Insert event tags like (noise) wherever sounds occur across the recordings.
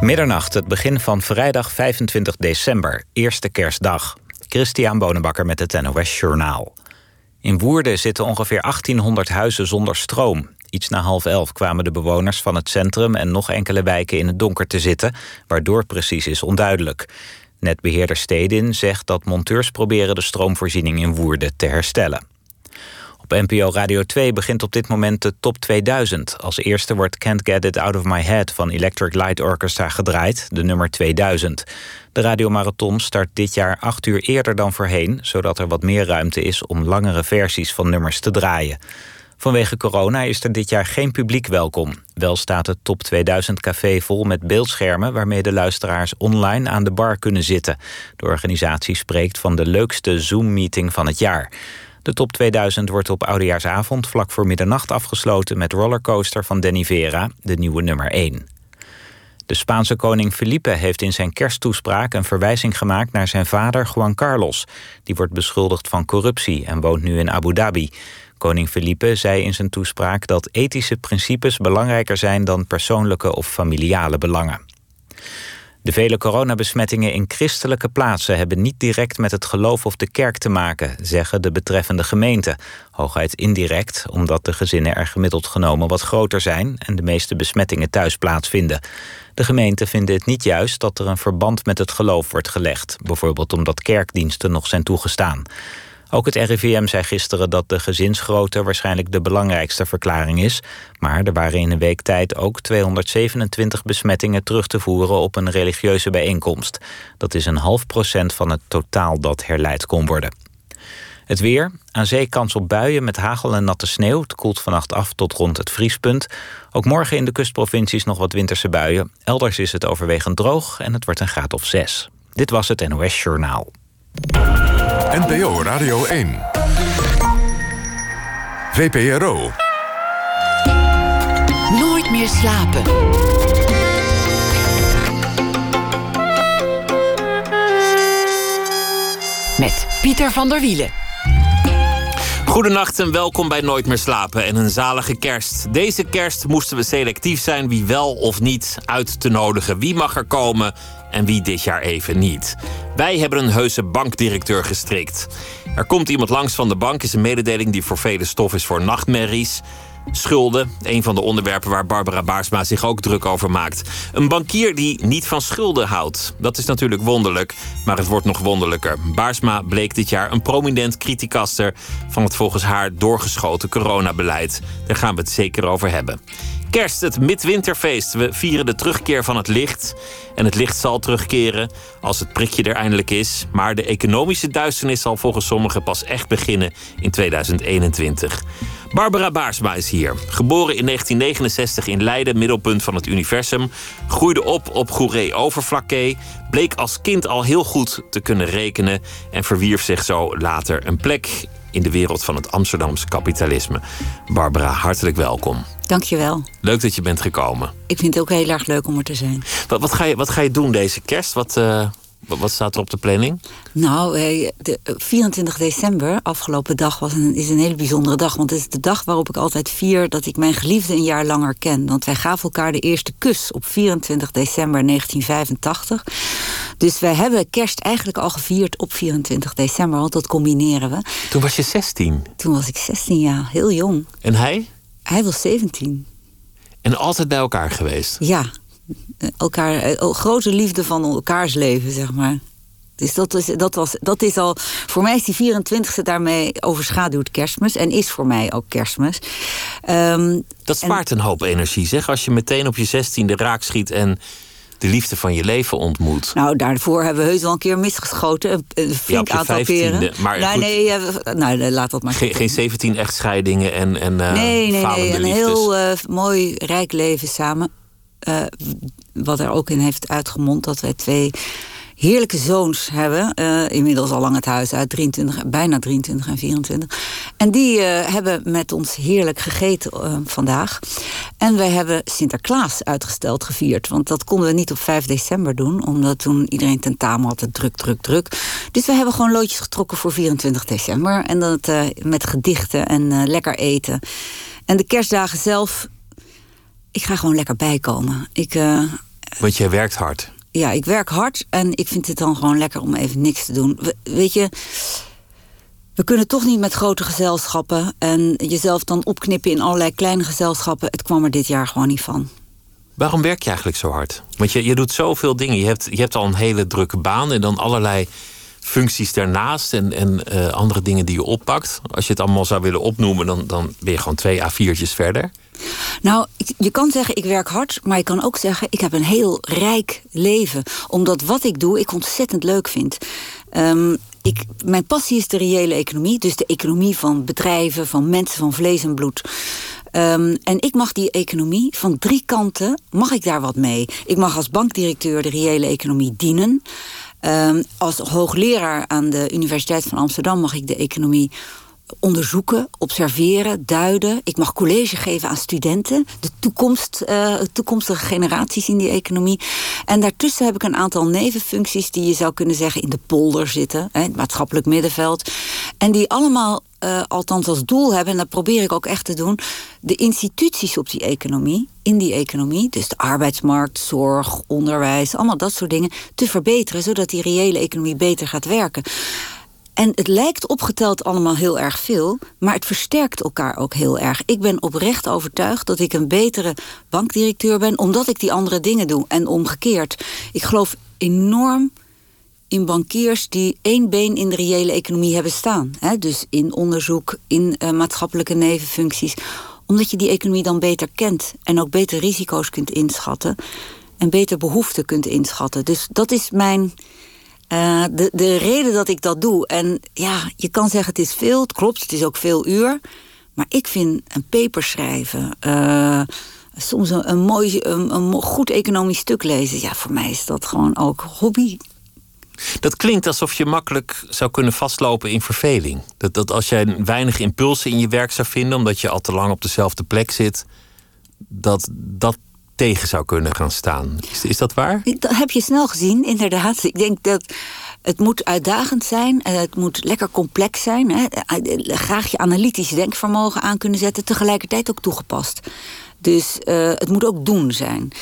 Middernacht, het begin van vrijdag 25 december, eerste kerstdag. Christian Bonenbakker met het NOS Journaal. In Woerden zitten ongeveer 1800 huizen zonder stroom. Iets na half elf kwamen de bewoners van het centrum en nog enkele wijken in het donker te zitten, waardoor precies is onduidelijk. Netbeheerder Stedin zegt dat monteurs proberen de stroomvoorziening in Woerden te herstellen. Op NPO Radio 2 begint op dit moment de Top 2000. Als eerste wordt Can't Get It Out of My Head van Electric Light Orchestra gedraaid, de nummer 2000. De radiomarathon start dit jaar acht uur eerder dan voorheen... zodat er wat meer ruimte is om langere versies van nummers te draaien. Vanwege corona is er dit jaar geen publiek welkom. Wel staat het Top 2000 café vol met beeldschermen... waarmee de luisteraars online aan de bar kunnen zitten. De organisatie spreekt van de leukste Zoom-meeting van het jaar. De top 2000 wordt op oudejaarsavond vlak voor middernacht afgesloten met Rollercoaster van Denny Vera, de nieuwe nummer 1. De Spaanse koning Felipe heeft in zijn kersttoespraak een verwijzing gemaakt naar zijn vader Juan Carlos. Die wordt beschuldigd van corruptie en woont nu in Abu Dhabi. Koning Felipe zei in zijn toespraak dat ethische principes belangrijker zijn dan persoonlijke of familiale belangen. De vele coronabesmettingen in christelijke plaatsen hebben niet direct met het geloof of de kerk te maken, zeggen de betreffende gemeenten. Hooguit indirect, omdat de gezinnen er gemiddeld genomen wat groter zijn en de meeste besmettingen thuis plaatsvinden. De gemeenten vinden het niet juist dat er een verband met het geloof wordt gelegd, bijvoorbeeld omdat kerkdiensten nog zijn toegestaan. Ook het RIVM zei gisteren dat de gezinsgrootte waarschijnlijk de belangrijkste verklaring is. Maar er waren in een week tijd ook 227 besmettingen terug te voeren op een religieuze bijeenkomst. Dat is een half procent van het totaal dat herleid kon worden. Het weer. Aan zee kans op buien met hagel en natte sneeuw. Het koelt vannacht af tot rond het vriespunt. Ook morgen in de kustprovincies nog wat winterse buien. Elders is het overwegend droog en het wordt een graad of zes. Dit was het NOS Journaal. NPO Radio 1. VPRO. Nooit meer slapen. Met Pieter van der Wielen. Goedenacht en welkom bij Nooit meer slapen en een zalige kerst. Deze kerst moesten we selectief zijn wie wel of niet uit te nodigen. Wie mag er komen en wie dit jaar even niet. Wij hebben een heuse bankdirecteur gestrikt. Er komt iemand langs van de bank is een mededeling die voor vele stof is voor nachtmerries. Schulden, een van de onderwerpen waar Barbara Baarsma zich ook druk over maakt. Een bankier die niet van schulden houdt. Dat is natuurlijk wonderlijk, maar het wordt nog wonderlijker. Baarsma bleek dit jaar een prominent criticaster van het volgens haar doorgeschoten coronabeleid. Daar gaan we het zeker over hebben. Kerst, het midwinterfeest. We vieren de terugkeer van het licht. En het licht zal terugkeren als het prikje er eindelijk is. Maar de economische duisternis zal volgens sommigen pas echt beginnen in 2021. Barbara Baarsma is hier. Geboren in 1969 in Leiden, middelpunt van het universum. Groeide op op Goeree Overflakkee. Bleek als kind al heel goed te kunnen rekenen. En verwierf zich zo later een plek in de wereld van het Amsterdamse kapitalisme. Barbara, hartelijk welkom. Dankjewel. Leuk dat je bent gekomen. Ik vind het ook heel erg leuk om er te zijn. Wat, wat, ga, je, wat ga je doen deze kerst? Wat, uh, wat staat er op de planning? Nou, de 24 december, afgelopen dag, was een, is een hele bijzondere dag. Want het is de dag waarop ik altijd vier dat ik mijn geliefde een jaar langer ken. Want wij gaven elkaar de eerste kus op 24 december 1985. Dus wij hebben kerst eigenlijk al gevierd op 24 december, want dat combineren we. Toen was je 16? Toen was ik 16, ja. Heel jong. En hij? Hij was 17. En altijd bij elkaar geweest? Ja. Elkaar, eh, grote liefde van elkaars leven, zeg maar. Dus dat is, dat, was, dat is al. Voor mij is die 24e daarmee overschaduwd kerstmis. En is voor mij ook kerstmis. Um, dat spaart een hoop energie, zeg. Als je meteen op je 16e raak schiet en de liefde van je leven ontmoet. Nou, daarvoor hebben we heus wel een keer misgeschoten. Een flink ja, aantal keren. Maar nou, nee, nou, laat dat maar. Geen, geen 17 echtscheidingen en, en uh, Nee, nee, nee. Een heel uh, mooi, rijk leven samen. Uh, wat er ook in heeft uitgemond dat wij twee heerlijke zoons hebben. Uh, inmiddels al lang het huis uit, 23, bijna 23 en 24. En die uh, hebben met ons heerlijk gegeten uh, vandaag. En wij hebben Sinterklaas uitgesteld gevierd. Want dat konden we niet op 5 december doen. Omdat toen iedereen tentamen had, het druk, druk, druk. Dus we hebben gewoon loodjes getrokken voor 24 december. En dat met gedichten en lekker eten. En de kerstdagen zelf... Ik ga gewoon lekker bijkomen. Ik Want jij werkt hard. Ja, ik werk hard en ik vind het dan gewoon lekker om even niks te doen. weet je, we kunnen toch niet met grote gezelschappen en jezelf dan opknippen in allerlei kleine gezelschappen. Het kwam er dit jaar gewoon niet van. Waarom werk je eigenlijk zo hard? Want je, je doet zoveel dingen. Je hebt, je hebt al een hele drukke baan en dan allerlei functies daarnaast en, en uh, andere dingen die je oppakt. Als je het allemaal zou willen opnoemen, dan, dan ben je gewoon twee A4'tjes verder. Nou, je kan zeggen ik werk hard, maar je kan ook zeggen ik heb een heel rijk leven. Omdat wat ik doe, ik ontzettend leuk vind. Um, ik, mijn passie is de reële economie, dus de economie van bedrijven, van mensen, van vlees en bloed. Um, en ik mag die economie van drie kanten, mag ik daar wat mee. Ik mag als bankdirecteur de reële economie dienen. Um, als hoogleraar aan de Universiteit van Amsterdam mag ik de economie onderzoeken, observeren, duiden. Ik mag college geven aan studenten, de toekomst, uh, toekomstige generaties in die economie. En daartussen heb ik een aantal nevenfuncties die je zou kunnen zeggen in de polder zitten, hè, het maatschappelijk middenveld. En die allemaal uh, althans als doel hebben, en dat probeer ik ook echt te doen, de instituties op die economie, in die economie, dus de arbeidsmarkt, zorg, onderwijs, allemaal dat soort dingen, te verbeteren, zodat die reële economie beter gaat werken. En het lijkt opgeteld allemaal heel erg veel, maar het versterkt elkaar ook heel erg. Ik ben oprecht overtuigd dat ik een betere bankdirecteur ben, omdat ik die andere dingen doe. En omgekeerd. Ik geloof enorm in bankiers die één been in de reële economie hebben staan. Hè? Dus in onderzoek, in uh, maatschappelijke nevenfuncties. Omdat je die economie dan beter kent en ook beter risico's kunt inschatten. En beter behoeften kunt inschatten. Dus dat is mijn uh, de, de reden dat ik dat doe. En ja, je kan zeggen het is veel, het klopt, het is ook veel uur. Maar ik vind een paper schrijven, uh, soms een, een mooi, een, een, goed economisch stuk lezen. Ja, voor mij is dat gewoon ook hobby. Dat klinkt alsof je makkelijk zou kunnen vastlopen in verveling. Dat, dat als jij weinig impulsen in je werk zou vinden, omdat je al te lang op dezelfde plek zit, dat dat tegen zou kunnen gaan staan. Is, is dat waar? Dat heb je snel gezien, inderdaad. Ik denk dat het moet uitdagend zijn. Het moet lekker complex zijn. Hè. Graag je analytisch denkvermogen aan kunnen zetten. Tegelijkertijd ook toegepast. Dus uh, het moet ook doen zijn.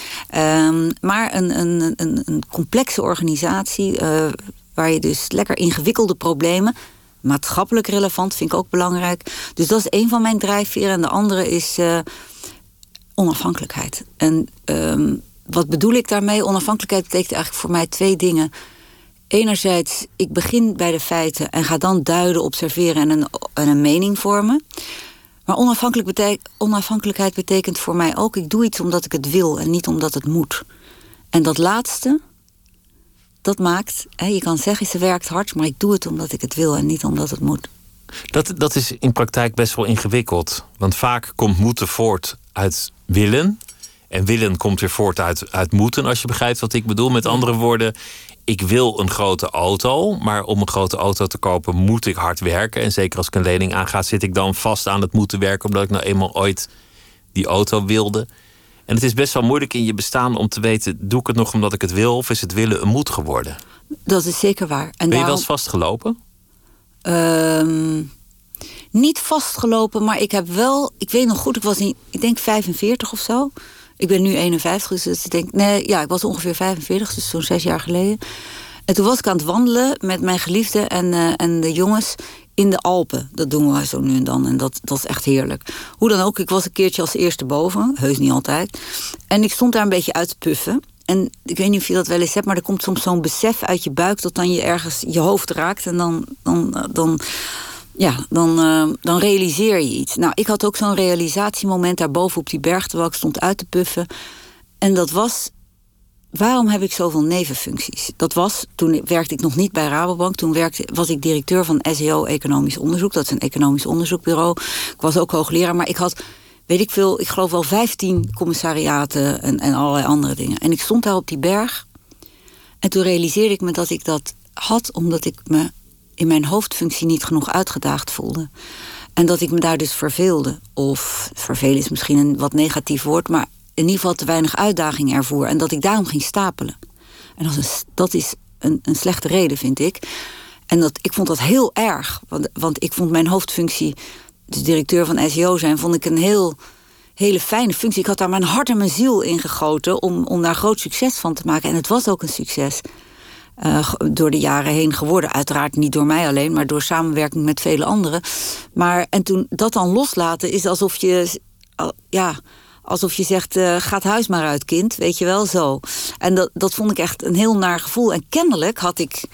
Um, maar een, een, een, een, complexe organisatie... Waar je dus lekker ingewikkelde problemen maatschappelijk relevant vind ik ook belangrijk. Dus dat is een van mijn drijfveren. En de andere is onafhankelijkheid. En um, wat bedoel ik daarmee? Onafhankelijkheid betekent eigenlijk voor mij twee dingen. Enerzijds, ik begin bij de feiten en ga dan duiden, observeren en een, en een mening vormen. Maar onafhankelijk betek onafhankelijkheid betekent voor mij ook... ik doe iets omdat ik het wil en niet omdat het moet. En dat laatste, dat maakt... Hè, je kan zeggen, ze werkt hard, maar ik doe het omdat ik het wil... en niet omdat het moet. Dat, dat is in praktijk best wel ingewikkeld. Want vaak komt moeten voort uit willen. En willen komt weer voort uit, uit moeten, als je begrijpt wat ik bedoel. Met andere woorden, ik wil een grote auto, maar om een grote auto te kopen moet ik hard werken. En zeker als ik een lening aanga, zit ik dan vast aan het moeten werken, omdat ik nou eenmaal ooit die auto wilde. En het is best wel moeilijk in je bestaan om te weten: doe ik het nog omdat ik het wil, of is het willen een moed geworden? Dat is zeker waar. En ben je wel eens vastgelopen? Um, niet vastgelopen, maar ik heb wel. Ik weet nog goed, ik was in, ik denk 45 of zo. Ik ben nu 51, dus ik denk, nee, ja, ik was ongeveer 45, dus zo'n zes jaar geleden. En toen was ik aan het wandelen met mijn geliefde en, uh, en de jongens in de Alpen. Dat doen we zo nu en dan en dat, dat is echt heerlijk. Hoe dan ook, ik was een keertje als eerste boven, heus niet altijd. En ik stond daar een beetje uit te puffen. En ik weet niet of je dat wel eens hebt, maar er komt soms zo'n besef uit je buik dat dan je ergens je hoofd raakt en dan, dan, dan ja, dan, uh, dan realiseer je iets. Nou, ik had ook zo'n realisatiemoment daarboven op die berg... terwijl ik stond uit te puffen. En dat was... Waarom heb ik zoveel nevenfuncties? Dat was, toen werkte ik nog niet bij Rabobank. Toen werkte, was ik directeur van SEO Economisch Onderzoek. Dat is een economisch onderzoekbureau. Ik was ook hoogleraar, maar ik had weet ik veel, ik geloof wel 15 commissariaten en, en allerlei andere dingen. En ik stond daar op die berg. En toen realiseerde ik me dat ik dat had omdat ik me mijn hoofdfunctie niet genoeg uitgedaagd voelde. En dat ik me daar dus verveelde. Of vervelen is misschien een wat negatief woord, maar in ieder geval te weinig uitdaging ervoor. En dat ik daarom ging stapelen. En dat is, dat is een, een slechte reden, vind ik. En dat, ik vond dat heel erg. Want, want ik vond mijn hoofdfunctie, dus directeur van SEO zijn, vond ik een heel hele fijne functie. Ik had daar mijn hart en mijn ziel in gegoten om, om daar groot succes van te maken. En het was ook een succes. Uh, door de jaren heen geworden. Uiteraard niet door mij alleen, maar door samenwerking met vele anderen. Maar en toen dat dan loslaten is alsof je. Ja, alsof je zegt: uh, ga het huis maar uit, kind. Weet je wel zo. En dat, dat vond ik echt een heel naar gevoel. En kennelijk had ik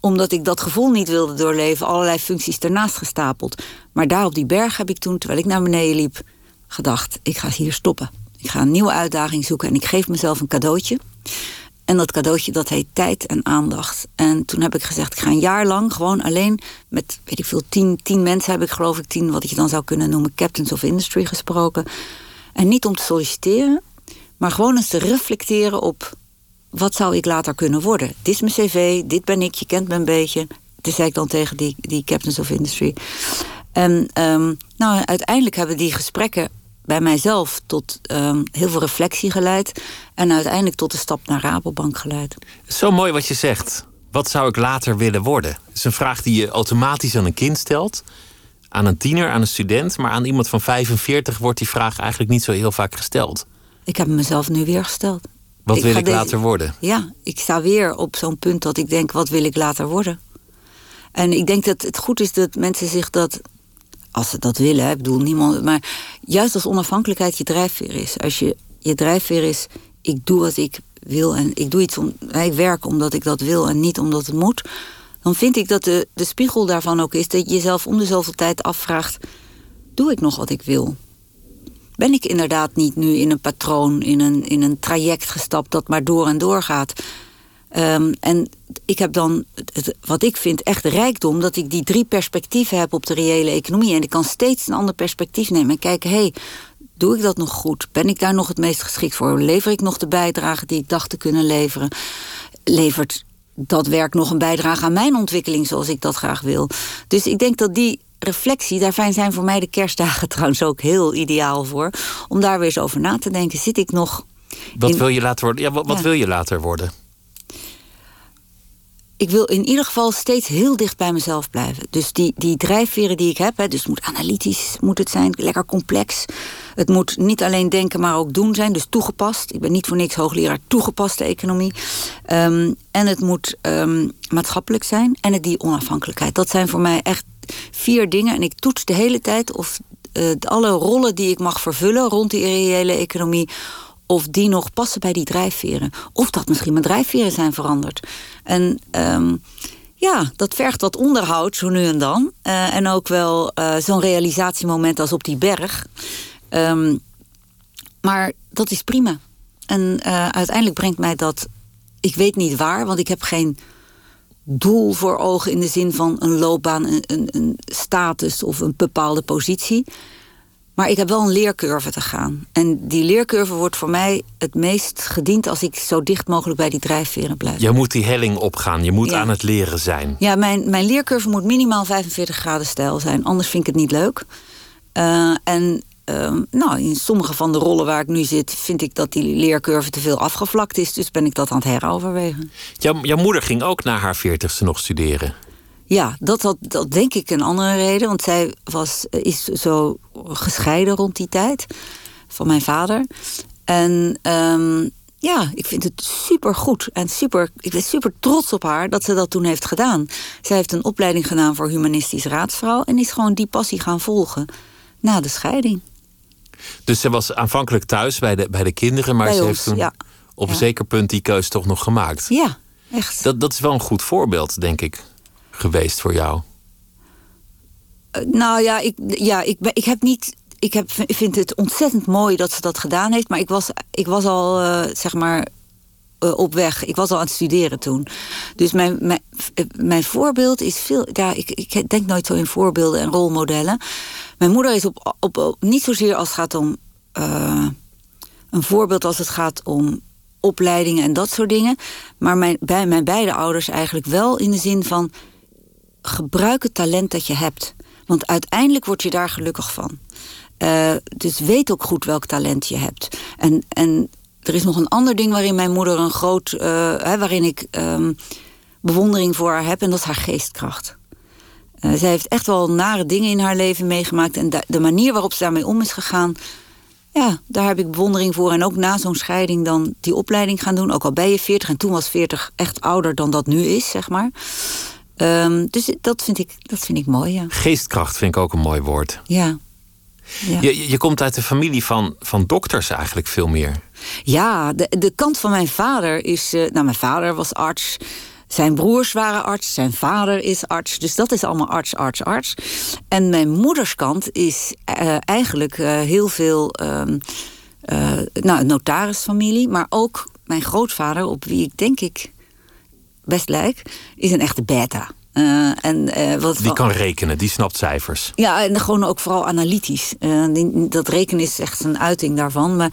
omdat ik dat gevoel niet wilde doorleven, allerlei functies ernaast gestapeld. Maar daar op die berg heb ik toen, terwijl ik naar beneden liep, gedacht: ik ga hier stoppen. Ik ga een nieuwe uitdaging zoeken en ik geef mezelf een cadeautje. En dat cadeautje dat heet tijd en aandacht. En toen heb ik gezegd, ik ga een jaar lang gewoon alleen met, weet ik veel, tien, tien mensen heb ik geloof ik, tien wat je dan zou kunnen noemen, captains of industry gesproken. En niet om te solliciteren, maar gewoon eens te reflecteren op wat zou ik later kunnen worden. Dit is mijn cv, dit ben ik, je kent me een beetje. Dat zei ik dan tegen die, die captains of industry. En um, nou, uiteindelijk hebben die gesprekken bij mijzelf tot um, heel veel reflectie geleid. En uiteindelijk tot de stap naar Rabobank geleid. Zo mooi wat je zegt. Wat zou ik later willen worden? Dat is een vraag die je automatisch aan een kind stelt. Aan een tiener, aan een student. Maar aan iemand van 45 wordt die vraag eigenlijk niet zo heel vaak gesteld. Ik heb mezelf nu weer gesteld. Wat wil ik later worden? Ja, ik sta weer op zo'n punt dat ik denk: wat wil ik later worden? En ik denk dat het goed is dat mensen zich dat als ze dat willen, ik bedoel niemand. Maar juist als onafhankelijkheid je drijfveer is. Als je, je drijfveer is, ik doe wat ik wil en ik doe iets om. Ik werk omdat ik dat wil en niet omdat het moet. Dan vind ik dat de, de spiegel daarvan ook is dat je jezelf om de zoveel tijd afvraagt: doe ik nog wat ik wil? Ben ik inderdaad niet nu in een patroon, in een, in een traject gestapt dat maar door en door gaat? Um, en ik heb dan, het, wat ik vind, echt rijkdom... dat ik die drie perspectieven heb op de reële economie. En ik kan steeds een ander perspectief nemen en kijken... hé, hey, doe ik dat nog goed? Ben ik daar nog het meest geschikt voor? Lever ik nog de bijdrage die ik dacht te kunnen leveren? Levert dat werk nog een bijdrage aan mijn ontwikkeling... zoals ik dat graag wil? Dus ik denk dat die reflectie, daar zijn voor mij de kerstdagen (laughs) trouwens ook heel ideaal voor... om daar weer eens over na te denken. Zit ik nog... Wat wil je later worden? Ja, wat, wat wil je later worden? Ik wil in ieder geval steeds heel dicht bij mezelf blijven. Dus die, die drijfveren die ik heb, hè, dus het moet analytisch moet het zijn, lekker complex. Het moet niet alleen denken, maar ook doen zijn, dus toegepast. Ik ben niet voor niks hoogleraar toegepaste economie. Ehm, en het moet um, maatschappelijk zijn en het die onafhankelijkheid. Dat zijn voor mij echt vier dingen. En ik toets de hele tijd of uh, alle rollen die ik mag vervullen rond die reële economie of die nog passen bij die drijfveren. Of dat misschien mijn drijfveren zijn veranderd. En um, ja, dat vergt wat onderhoud, zo nu en dan. Uh, en ook wel uh, zo'n realisatiemoment als op die berg. Um, maar dat is prima. En uh, uiteindelijk brengt mij dat... Ik weet niet waar, want ik heb geen doel voor ogen... in de zin van een loopbaan, een, een status of een bepaalde positie... Maar ik heb wel een leercurve te gaan. En die leercurve wordt voor mij het meest gediend als ik zo dicht mogelijk bij die drijfveren blijf. Je moet die helling opgaan, je moet aan het leren zijn. Ja, mijn, mijn leercurve moet minimaal 45 graden stijl zijn, anders vind ik het niet leuk. Uh, en uh, nou, in sommige van de rollen waar ik nu zit, vind ik dat die leercurve te veel afgevlakt is. Dus ben ik dat aan het heroverwegen. Jouw, jouw moeder ging ook na haar veertigste nog studeren. Ja, dat had dat denk ik een andere reden. Want zij was, is zo gescheiden rond die tijd van mijn vader. En um, ja, ik vind het super goed en super. Ik ben super trots op haar dat ze dat toen heeft gedaan. Zij heeft een opleiding gedaan voor humanistisch raadsvrouw en is gewoon die passie gaan volgen na de scheiding. Dus ze was aanvankelijk thuis bij de, bij de kinderen, maar ze heeft toen op een zeker punt die keus toch nog gemaakt. Ja, echt. Dat, dat is wel een goed voorbeeld, denk ik geweest voor jou? Uh, nou ja, ik, ja ik, ik heb niet. Ik heb, vind het ontzettend mooi dat ze dat gedaan heeft. Maar ik was, ik was al, uh, zeg maar, uh, op weg. Ik was al aan het studeren toen. Dus mijn, mijn, mijn voorbeeld is veel. Ja, ik, ik denk nooit zo in voorbeelden en rolmodellen. Mijn moeder is op, op niet zozeer als het gaat om. een voorbeeld als het gaat om opleidingen en dat soort dingen. Maar mijn, bij mijn beide ouders eigenlijk wel in de zin van gebruik het talent dat je hebt. Want uiteindelijk word je daar gelukkig van. Uh, dus weet ook goed welk talent je hebt. En, en er is nog een ander ding waarin mijn moeder een groot... Uh, waarin ik um, bewondering voor haar heb, en dat is haar geestkracht. Uh, zij heeft echt wel nare dingen in haar leven meegemaakt. En de, de manier waarop ze daarmee om is gegaan... ja, daar heb ik bewondering voor. En ook na zo'n scheiding dan die opleiding gaan doen. Ook al ben je 40 en toen was 40 echt ouder dan dat nu is, zeg maar. Ehm, dus dat vind, ik, dat vind ik mooi, ja. Geestkracht vind ik ook een mooi woord. Ja. ja. Je, je komt uit de familie van, van dokters eigenlijk veel meer. Ja, de, de kant van mijn vader is... Uh, nou, mijn vader was arts... Zijn broers waren arts, zijn vader is arts. Dus dat is allemaal arts, arts, arts. En mijn moederskant is uh, eigenlijk uh, heel veel uh, nou, notarisfamilie. Maar ook mijn grootvader, op wie ik denk ik best lijk, is een echte beta. Uh, en, uh, wat die kan rekenen, die snapt cijfers. Ja, en gewoon ook vooral analytisch. Uh, die, dat rekenen is echt een uiting daarvan. Maar,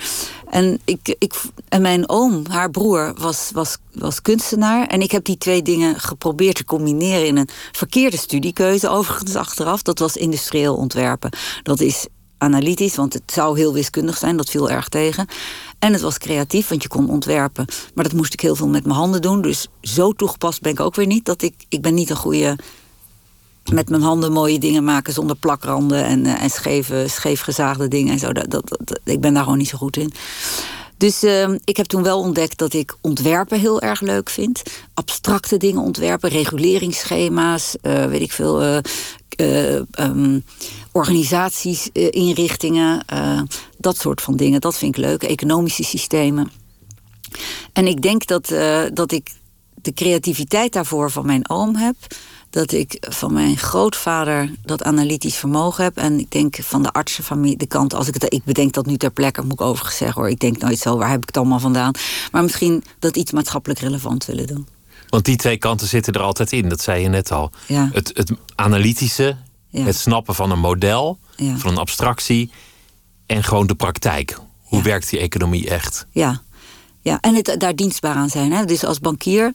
en, ik, ik, en mijn oom, haar broer, was, was, was kunstenaar. En ik heb die twee dingen geprobeerd te combineren in een verkeerde studiekeuze, overigens achteraf. Dat was industrieel ontwerpen. Dat is analytisch, want het zou heel wiskundig zijn, dat viel erg tegen. En het was creatief, want je kon ontwerpen. Maar dat moest ik heel veel met mijn handen doen. Dus zo toegepast ben ik ook weer niet. Dat ik, ik ben niet een goede met mijn handen mooie dingen maken zonder plakranden en, uh, en scheve, scheef gezaagde dingen en zo. Dat, dat, ik ben daar gewoon niet zo goed in. Dus uh, ik heb toen wel ontdekt dat ik ontwerpen heel erg leuk vind. Abstracte dingen ontwerpen, reguleringsschema's, uh, weet ik veel, um, organisaties, inrichtingen, dat soort van dingen. Dat vind ik leuk. Economische systemen. En ik denk dat, dat ik de creativiteit daarvoor van mijn oom heb dat ik van mijn grootvader dat analytisch vermogen heb. En ik denk van de artsenfamilie, de kant, als ik het, ik bedenk dat nu ter plekke, moet ik overigens zeggen hoor. Ik denk nooit zo, waar heb ik het allemaal vandaan? Maar misschien dat iets maatschappelijk relevant willen doen. Want die twee kanten zitten er altijd in, dat zei je net al. Ja. Het, het analytische, ja. het snappen van een model, ja. van een abstractie. En gewoon de praktijk. Hoe werkt die economie echt? Ja, ja. en het daar dienstbaar aan zijn. Hè? Dus als bankier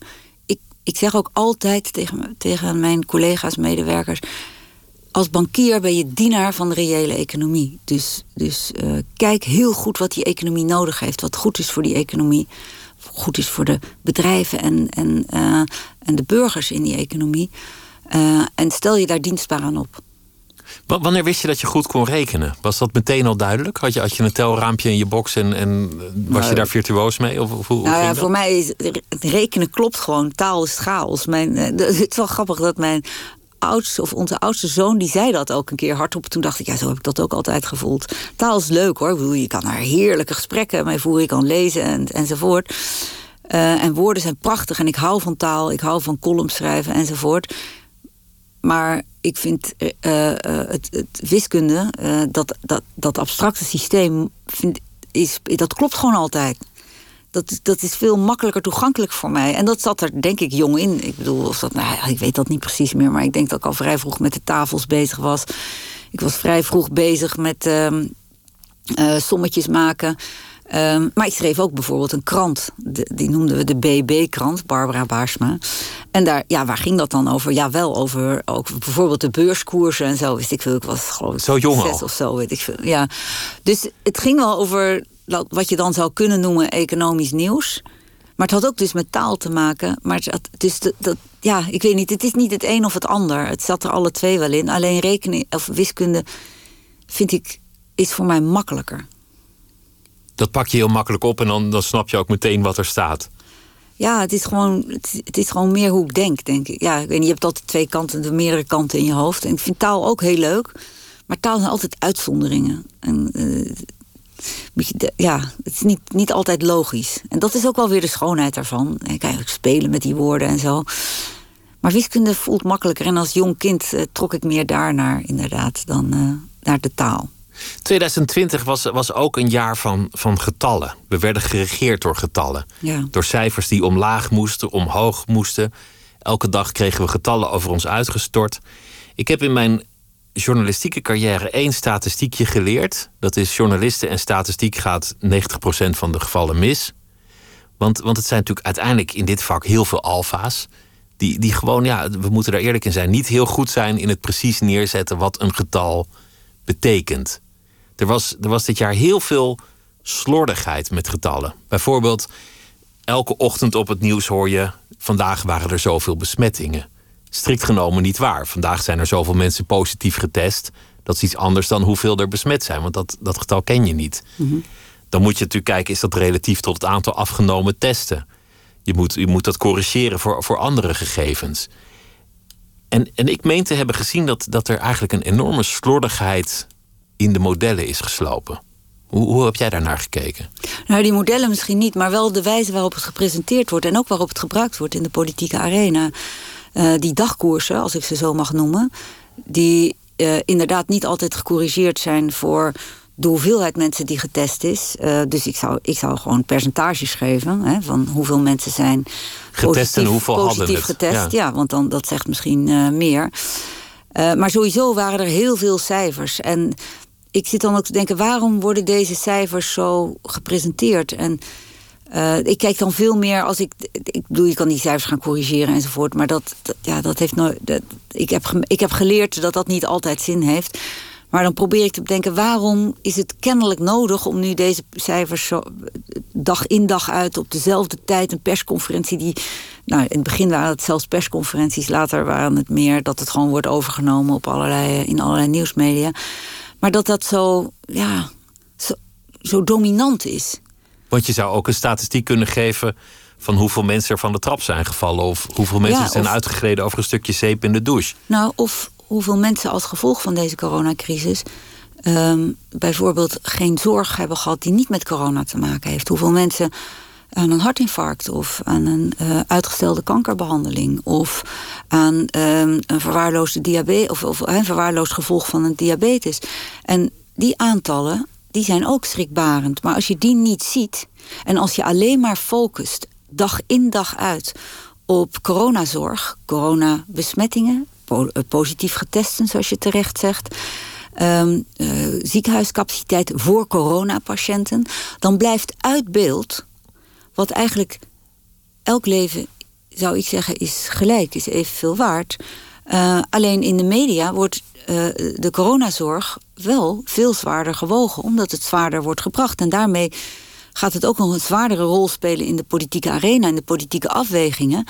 ik zeg ook altijd tegen, tegen mijn collega's, medewerkers. Als bankier ben je dienaar van de reële economie. Dus, dus uh, kijk heel goed wat die economie nodig heeft. Wat goed is voor die economie. Goed is voor de bedrijven en, en, uh, en de burgers in die economie. Uh, en stel je daar dienstbaar aan op. Wanneer wist je dat je goed kon rekenen? Was dat meteen al duidelijk? Had je, had je een telraampje in je box en, en was nou, je daar virtuoos mee? Of, of hoe, nou ja, voor mij is het rekenen klopt gewoon. Taal is chaos. Mijn, (laughs) het is wel grappig dat mijn oudste, of onze oudste zoon, die zei dat ook een keer hardop. Toen dacht ik, ja, zo heb ik dat ook altijd gevoeld. Taal is leuk hoor. Bedoel, je kan er heerlijke gesprekken mee voeren. Je kan lezen en, enzovoort. Uh, en woorden zijn prachtig en ik hou van taal. Ik hou van columns schrijven enzovoort. Maar ik vind uh, uh, het, het, wiskunde, dat, dat, dat abstracte systeem, vind, is, dat klopt gewoon altijd. Dat, dat is veel makkelijker toegankelijk voor mij. En dat zat er denk ik jong in. Ik bedoel, of dat, nou ik weet dat niet precies meer, maar ik denk dat ik al vrij vroeg met de tafels bezig was. Ik was vrij vroeg bezig met uh, sommetjes maken. Um, maar ik schreef ook bijvoorbeeld een krant. De, die noemden we de BB-krant, Barbara Baarsma. En daar, ja, waar ging dat dan over? Ja, wel over ook bijvoorbeeld de beurskoersen en zo. Wist ik veel. Ik was geloof ik zo jong zes of zo, weet ik veel. Ja. Dus het ging wel over wat je dan zou kunnen noemen economisch nieuws. Maar het had ook dus met taal te maken. Maar het, dus dat, dat, ja, ik weet niet. Het is niet het een of het ander. Het zat er alle twee wel in. Alleen rekenen of wiskunde vind ik is voor mij makkelijker dat pak je heel makkelijk op en dan, dan snap je ook meteen wat er staat. Ja, het is, gewoon, het, is gewoon meer hoe ik denk, denk ik. Ja, ik weet niet, je hebt altijd twee kanten, de meerdere kanten in je hoofd. En ik vind taal ook heel leuk. Maar taal zijn altijd uitzonderingen. En, uh, ja, het is niet, niet altijd logisch. En dat is ook wel weer de schoonheid daarvan. Ik eigenlijk spelen met die woorden en zo. Maar wiskunde voelt makkelijker. En als jong kind uh, trok ik meer daarnaar, inderdaad, dan uh, naar de taal. 2020 was, was ook een jaar van, van getallen. We werden geregeerd door getallen. Ja. Door cijfers die omlaag moesten, omhoog moesten. Elke dag kregen we getallen over ons uitgestort. Ik heb in mijn journalistieke carrière één statistiekje geleerd. Dat is journalisten en statistiek gaat 90% van de gevallen mis. Want, want het zijn natuurlijk uiteindelijk in dit vak heel veel alfa's. Die, die gewoon, ja, we moeten daar eerlijk in zijn, niet heel goed zijn in het precies neerzetten wat een getal betekent. Er was, er was dit jaar heel veel slordigheid met getallen. Bijvoorbeeld, elke ochtend op het nieuws hoor je: vandaag waren er zoveel besmettingen. Strikt genomen niet waar. Vandaag zijn er zoveel mensen positief getest. Dat is iets anders dan hoeveel er besmet zijn, want dat, dat getal ken je niet. Dan moet je natuurlijk kijken, is dat relatief tot het aantal afgenomen testen? Je moet, je moet dat corrigeren voor, voor andere gegevens. En, en ik meen te hebben gezien dat, dat er eigenlijk een enorme slordigheid in de modellen is geslopen. Hoe, hoe heb jij daarnaar gekeken? Nou, die modellen misschien niet, maar wel de wijze waarop het gepresenteerd wordt en ook waarop het gebruikt wordt in de politieke arena. Uh, die dagkoersen, als ik ze zo mag noemen, die uh, inderdaad niet altijd gecorrigeerd zijn voor de hoeveelheid mensen die getest is. Uh, dus ik zou, ik zou gewoon percentages geven hè, van hoeveel mensen zijn getest positief, en hoeveel positief hadden het. getest. Ja. ja. want dan, dat zegt misschien uh, meer. Uh, maar sowieso waren er heel veel cijfers. En ik zit dan ook te denken, waarom worden deze cijfers zo gepresenteerd? En uh, ik kijk dan veel meer als ik. Ik bedoel, je kan die cijfers gaan corrigeren enzovoort. Maar dat, dat ja, dat heeft nooit. Dat, ik, heb, ik heb geleerd dat dat niet altijd zin heeft. Maar dan probeer ik te bedenken, waarom is het kennelijk nodig om nu deze cijfers zo, dag in dag uit op dezelfde tijd een persconferentie die. Nou, in het begin waren het zelfs persconferenties, later waren het meer dat het gewoon wordt overgenomen op allerlei, in allerlei nieuwsmedia. Maar dat dat zo, ja, zo, zo dominant is. Want je zou ook een statistiek kunnen geven van hoeveel mensen er van de trap zijn gevallen. Of hoeveel mensen Ja, zijn of- uitgegleden over een stukje zeep in de douche. Nou, of hoeveel mensen als gevolg van deze coronacrisis ehm, bijvoorbeeld geen zorg hebben gehad die niet met corona te maken heeft. Hoeveel mensen aan een hartinfarct of aan een eh, uitgestelde kankerbehandeling of aan ehm, een verwaarloosde diabetes of, of een verwaarloosd gevolg van een diabetes. En die aantallen die zijn ook schrikbarend. Maar als je die niet ziet en als je alleen maar focust dag in dag uit op coronazorg, coronabesmettingen, eh, positief getesten, zoals je terecht zegt. ehm, eh, ziekenhuiscapaciteit voor coronapatiënten, dan blijft uit beeld wat eigenlijk elk leven, zou ik zeggen, is gelijk, is evenveel waard. Eh, alleen in de media wordt eh, de coronazorg wel veel zwaarder gewogen, omdat het zwaarder wordt gebracht. En daarmee gaat het ook nog een zwaardere rol spelen in de politieke arena, in de politieke afwegingen.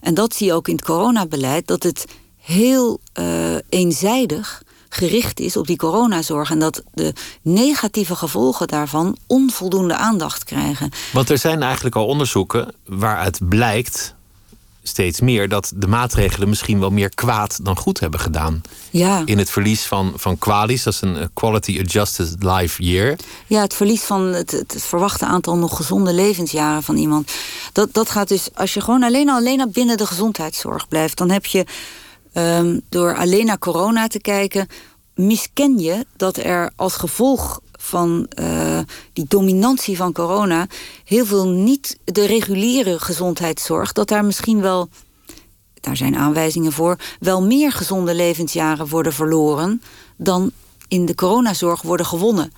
En dat zie je ook in het coronabeleid, dat het heel eh, eenzijdig gericht is op die coronazorg. En dat de negatieve gevolgen daarvan onvoldoende aandacht krijgen. Want er zijn eigenlijk al onderzoeken waaruit blijkt steeds meer dat de maatregelen misschien wel meer kwaad dan goed hebben gedaan. Ja. In het verlies van, van kwalis, dat is een Quality Adjusted Life Year. Ja, het verlies van het, het, verwachte aantal nog gezonde levensjaren van iemand. Dat, dat gaat dus, als je gewoon alleen al alleen naar binnen de gezondheidszorg blijft, dan heb je ehm, door alleen naar corona te kijken, misken je dat er als gevolg van eh, die dominantie van corona heel veel niet de reguliere gezondheidszorg, dat daar misschien wel daar zijn aanwijzingen voor, wel meer gezonde levensjaren worden verloren dan in de coronazorg worden gewonnen.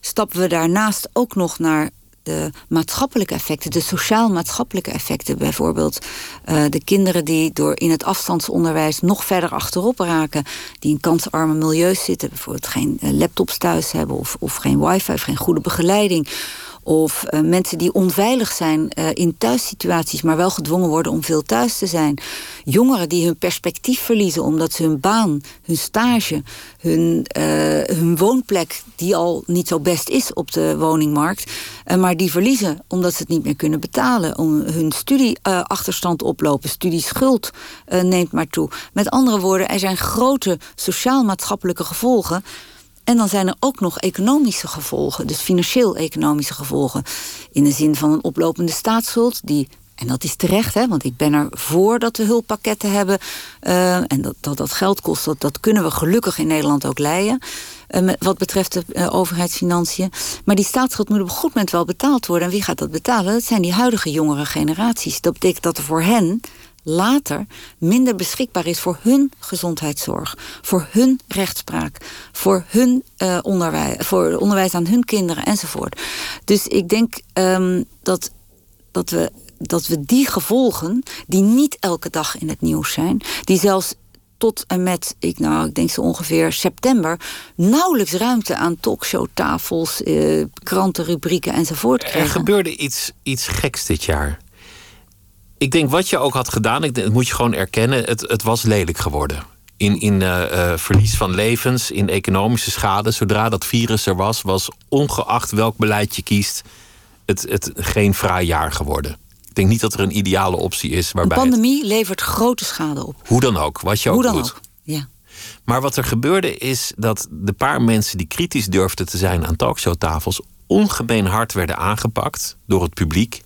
Stappen we daarnaast ook nog naar de maatschappelijke effecten, de sociaal-maatschappelijke effecten, bijvoorbeeld eh, de kinderen die door in het afstandsonderwijs nog verder achterop raken, die in kansarme milieus zitten, bijvoorbeeld geen eh, laptops thuis hebben of, of geen wifi of geen goede begeleiding. Of eh, mensen die onveilig zijn eh, in thuissituaties, maar wel gedwongen worden om veel thuis te zijn. Jongeren die hun perspectief verliezen omdat ze hun baan, hun stage, hun, eh, hun woonplek, die al niet zo best is op de woningmarkt, maar die verliezen omdat ze het niet meer kunnen betalen. Om hun studieachterstand oplopen, studieschuld neemt maar toe. Met andere woorden, er zijn grote sociaal-maatschappelijke gevolgen. En dan zijn er ook nog economische gevolgen, dus financieel-economische gevolgen. In de zin van een oplopende staatsschuld, die, en dat is terecht, hè, want ik ben er voor dat we hulppakketten hebben. eh, en dat, dat dat geld kost, dat, dat kunnen we gelukkig in Nederland ook leiden. eh, wat betreft de eh, overheidsfinanciën. Maar die staatsschuld moet op een goed moment wel betaald worden. En wie gaat dat betalen? Dat zijn die huidige jongere generaties. Dat betekent dat er voor hen later minder beschikbaar is voor hun gezondheidszorg, voor hun rechtspraak, voor hun eh, onderwijs, voor onderwijs aan hun kinderen enzovoort. Dus ik denk ehm, dat, dat, we, dat we die gevolgen, die niet elke dag in het nieuws zijn, die zelfs tot en met, ik, nou, ik denk zo ongeveer september, nauwelijks ruimte aan talkshowtafels, eh, krantenrubrieken enzovoort Er krijgen. gebeurde iets, iets geks dit jaar. Ik denk wat je ook had gedaan, ik dat moet je gewoon erkennen, het, het was lelijk geworden. in, in eh, eh, verlies van levens, in economische schade. Zodra dat virus er was, was ongeacht welk beleid je kiest, het, het geen fraai jaar geworden. Ik denk niet dat er een ideale optie is waarbij. De pandemie levert grote schade op. Hoe dan ook, wat je ook Hoe dan doet. ook. Ja. Maar wat er gebeurde is dat de paar mensen die kritisch durfden te zijn aan talkshowtafels ongemeen hard werden aangepakt door het publiek.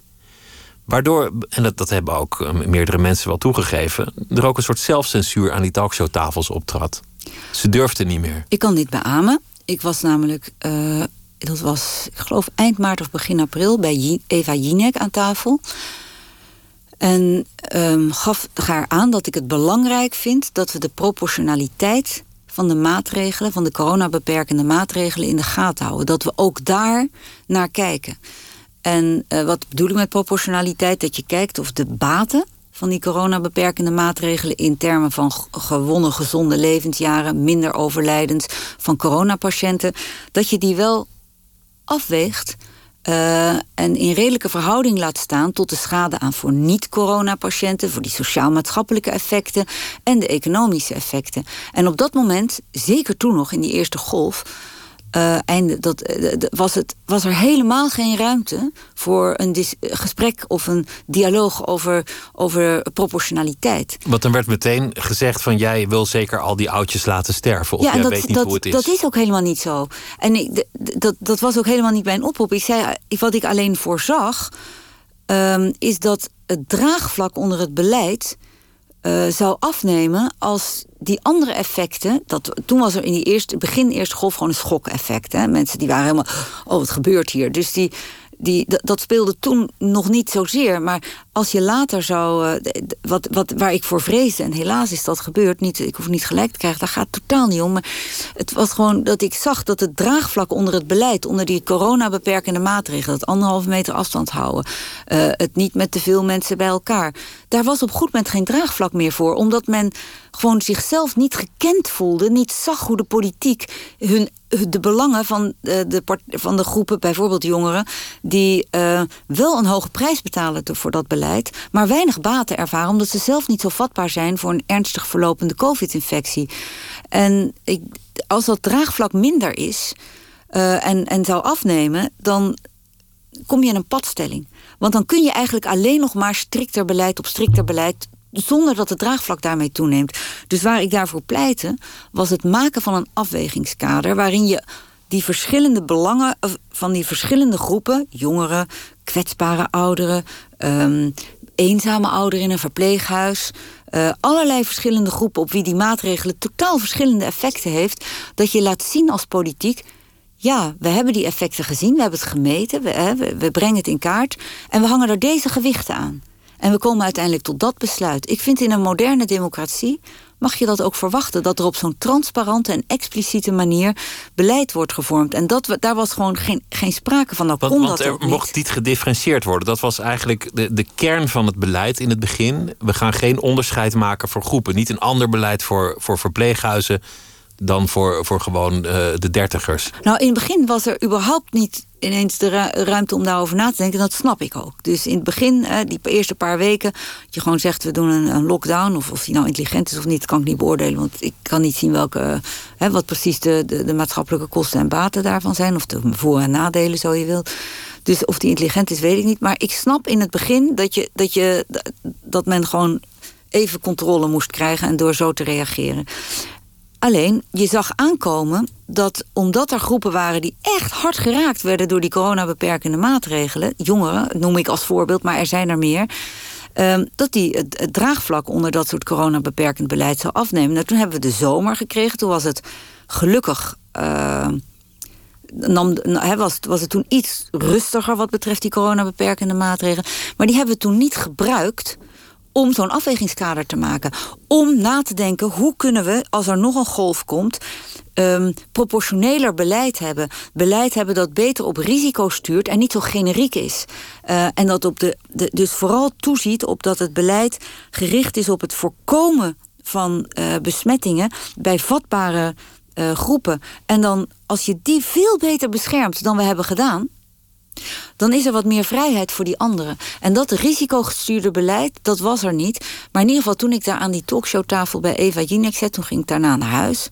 Waardoor, en dat, dat hebben ook eh, meerdere mensen wel toegegeven, er ook een soort zelfcensuur aan die talkshowtafels optrad. Ze durfden niet meer. Ik kan dit beamen. Ik was namelijk, eh, dat was, ik geloof eind maart of begin april bij Eva Jinek aan tafel. En ehm, gaf haar aan dat ik het belangrijk vind dat we de proportionaliteit van de maatregelen, van de coronabeperkende maatregelen in de gaten houden. Dat we ook daar naar kijken. En eh, wat bedoel ik met proportionaliteit? Dat je kijkt of de baten van die coronabeperkende maatregelen in termen van gewonnen gezonde levensjaren, minder overlijdens van coronapatiënten, dat je die wel afweegt eh, en in redelijke verhouding laat staan tot de schade aan voor niet-coronapatiënten, voor die sociaal-maatschappelijke effecten en de economische effecten. En op dat moment, zeker toen nog in die eerste golf, einde, dat, eh, was, het, was er helemaal geen ruimte voor een gesprek of een dialoog over, over proportionaliteit. Want dan werd meteen gezegd van jij wil zeker al die oudjes laten sterven. Of jij en dat, weet niet dat, hoe het is. dat is ook helemaal niet zo. En ik, dat, dat was ook helemaal niet mijn oproep. Ik zei, eh, wat ik alleen voorzag, ehm, is dat het draagvlak onder het beleid zou afnemen als die andere effecten. Dat, toen was er in die eerste, begin eerste golf gewoon een schokeffect. Mensen die waren helemaal, oh wat gebeurt hier? Dus die, die, dat, dat speelde toen nog niet zozeer. Maar als je later zou. eh, wat, wat, waar ik voor vreesde, en helaas is dat gebeurd. Niet, ik hoef niet gelijk te krijgen, daar gaat het totaal niet om. Maar het was gewoon dat ik zag dat het draagvlak onder het beleid, onder die coronabeperkende maatregelen, het anderhalve meter afstand houden, eh, het niet met te veel mensen bij elkaar. Daar was op goed moment geen draagvlak meer voor, omdat men gewoon zichzelf niet gekend voelde, niet zag hoe de politiek hun de belangen van de, de, van de groepen, bijvoorbeeld jongeren, die eh, wel een hoge prijs betalen voor dat beleid, maar weinig baten ervaren, omdat ze zelf niet zo vatbaar zijn voor een ernstig verlopende COVID-infectie. En ik, als dat draagvlak minder is eh, en, en zou afnemen, dan kom je in een padstelling. Want dan kun je eigenlijk alleen nog maar strikter beleid op strikter beleid zonder dat het draagvlak daarmee toeneemt. Dus waar ik daarvoor pleitte, was het maken van een afwegingskader waarin je die verschillende belangen van die verschillende groepen, jongeren, kwetsbare ouderen, ehm, eenzame ouderen in een verpleeghuis, eh, allerlei verschillende groepen op wie die maatregelen totaal verschillende effecten heeft, dat je laat zien als politiek. Ja, we hebben die effecten gezien, we hebben het gemeten, we, we, brengen het in kaart en we hangen er deze gewichten aan. En we komen uiteindelijk tot dat besluit. Ik vind in een moderne democratie mag je dat ook verwachten, dat er op zo'n transparante en expliciete manier beleid wordt gevormd. En dat, daar was gewoon geen, geen sprake van. Nou Want, kon want dat er niet. mocht niet gedifferentieerd worden. Dat was eigenlijk de, de kern van het beleid in het begin. We gaan geen onderscheid maken voor groepen. Niet een ander beleid voor, voor verpleeghuizen dan voor, voor gewoon eh, de dertigers. Nou, in het begin was er überhaupt niet ineens de ru- ruimte om daarover na te denken. Dat snap ik ook. Dus in het begin, eh, die eerste paar weken, dat je gewoon zegt: we doen een, een lockdown. Of of die nou intelligent is of niet, kan ik niet beoordelen. Want ik kan niet zien welke, eh, wat precies de, de, de maatschappelijke kosten en baten daarvan zijn. Of de voor- en nadelen, zo je wilt. Dus of die intelligent is, weet ik niet. Maar ik snap in het begin dat, je, dat, je, dat men gewoon even controle moest krijgen en door zo te reageren. Alleen, je zag aankomen dat omdat er groepen waren die echt hard geraakt werden door die coronabeperkende maatregelen, jongeren noem ik als voorbeeld, maar er zijn er meer, ehm, dat die het, draagvlak onder dat soort coronabeperkend beleid zou afnemen. Nou, toen hebben we de zomer gekregen, toen was het gelukkig. ehm, nam, he, was, was het toen iets rustiger wat betreft die coronabeperkende maatregelen. Maar die hebben we toen niet gebruikt om zo'n afwegingskader te maken. Om na te denken, hoe kunnen we, als er nog een golf komt... ehm, proportioneler beleid hebben. Beleid hebben dat beter op risico stuurt en niet zo generiek is. Eh, en dat op de, de, dus vooral toeziet op dat het beleid gericht is op het voorkomen van eh, besmettingen bij vatbare eh, groepen. En dan, als je die veel beter beschermt dan we hebben gedaan dan is er wat meer vrijheid voor die anderen. En dat risicogestuurde beleid, dat was er niet. Maar in ieder geval, toen ik daar aan die talkshowtafel bij Eva Jinek zat, toen ging ik daarna naar huis.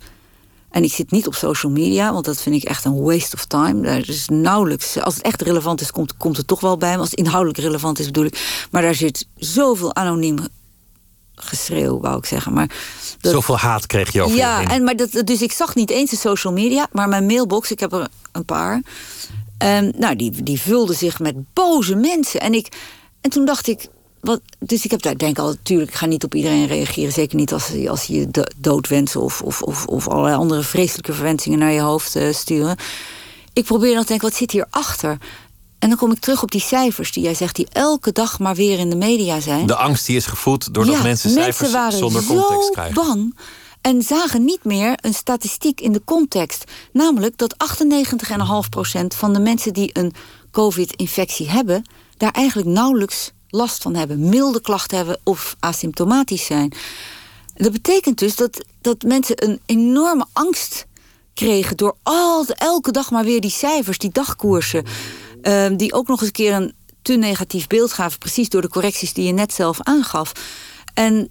En ik zit niet op social media, want dat vind ik echt een waste of time. Daar is nauwelijks, als het echt relevant is, komt, komt het toch wel bij me. Als het inhoudelijk relevant is, bedoel ik. Maar daar zit zoveel anoniem geschreeuw, wou ik zeggen. Maar dat, Zoveel haat kreeg je over Ja, en, maar dat, dus ik zag niet eens de social media, maar mijn mailbox, ik heb er een paar. Um, nou, die, die vulde zich met boze mensen. En, ik, en toen dacht ik, wat, dus ik heb daar denk al, natuurlijk, ik ga niet op iedereen reageren. Zeker niet als, als je dood wensen of, of, of, of allerlei andere vreselijke verwensingen naar je hoofd uh, sturen. Ik probeer dan te denken, wat zit hierachter? En dan kom ik terug op die cijfers die jij zegt, die elke dag maar weer in de media zijn. De angst die is gevoed doordat mensen cijfers mensen zonder context krijgen. bang en zagen niet meer een statistiek in de context. Namelijk dat 98,5% van de mensen die een COVID-infectie hebben, daar eigenlijk nauwelijks last van hebben, milde klachten hebben of asymptomatisch zijn. Dat betekent dus dat, dat mensen een enorme angst kregen door al, elke dag maar weer die cijfers, die dagkoersen, uh, die ook nog eens een keer een te negatief beeld gaven, precies door de correcties die je net zelf aangaf. En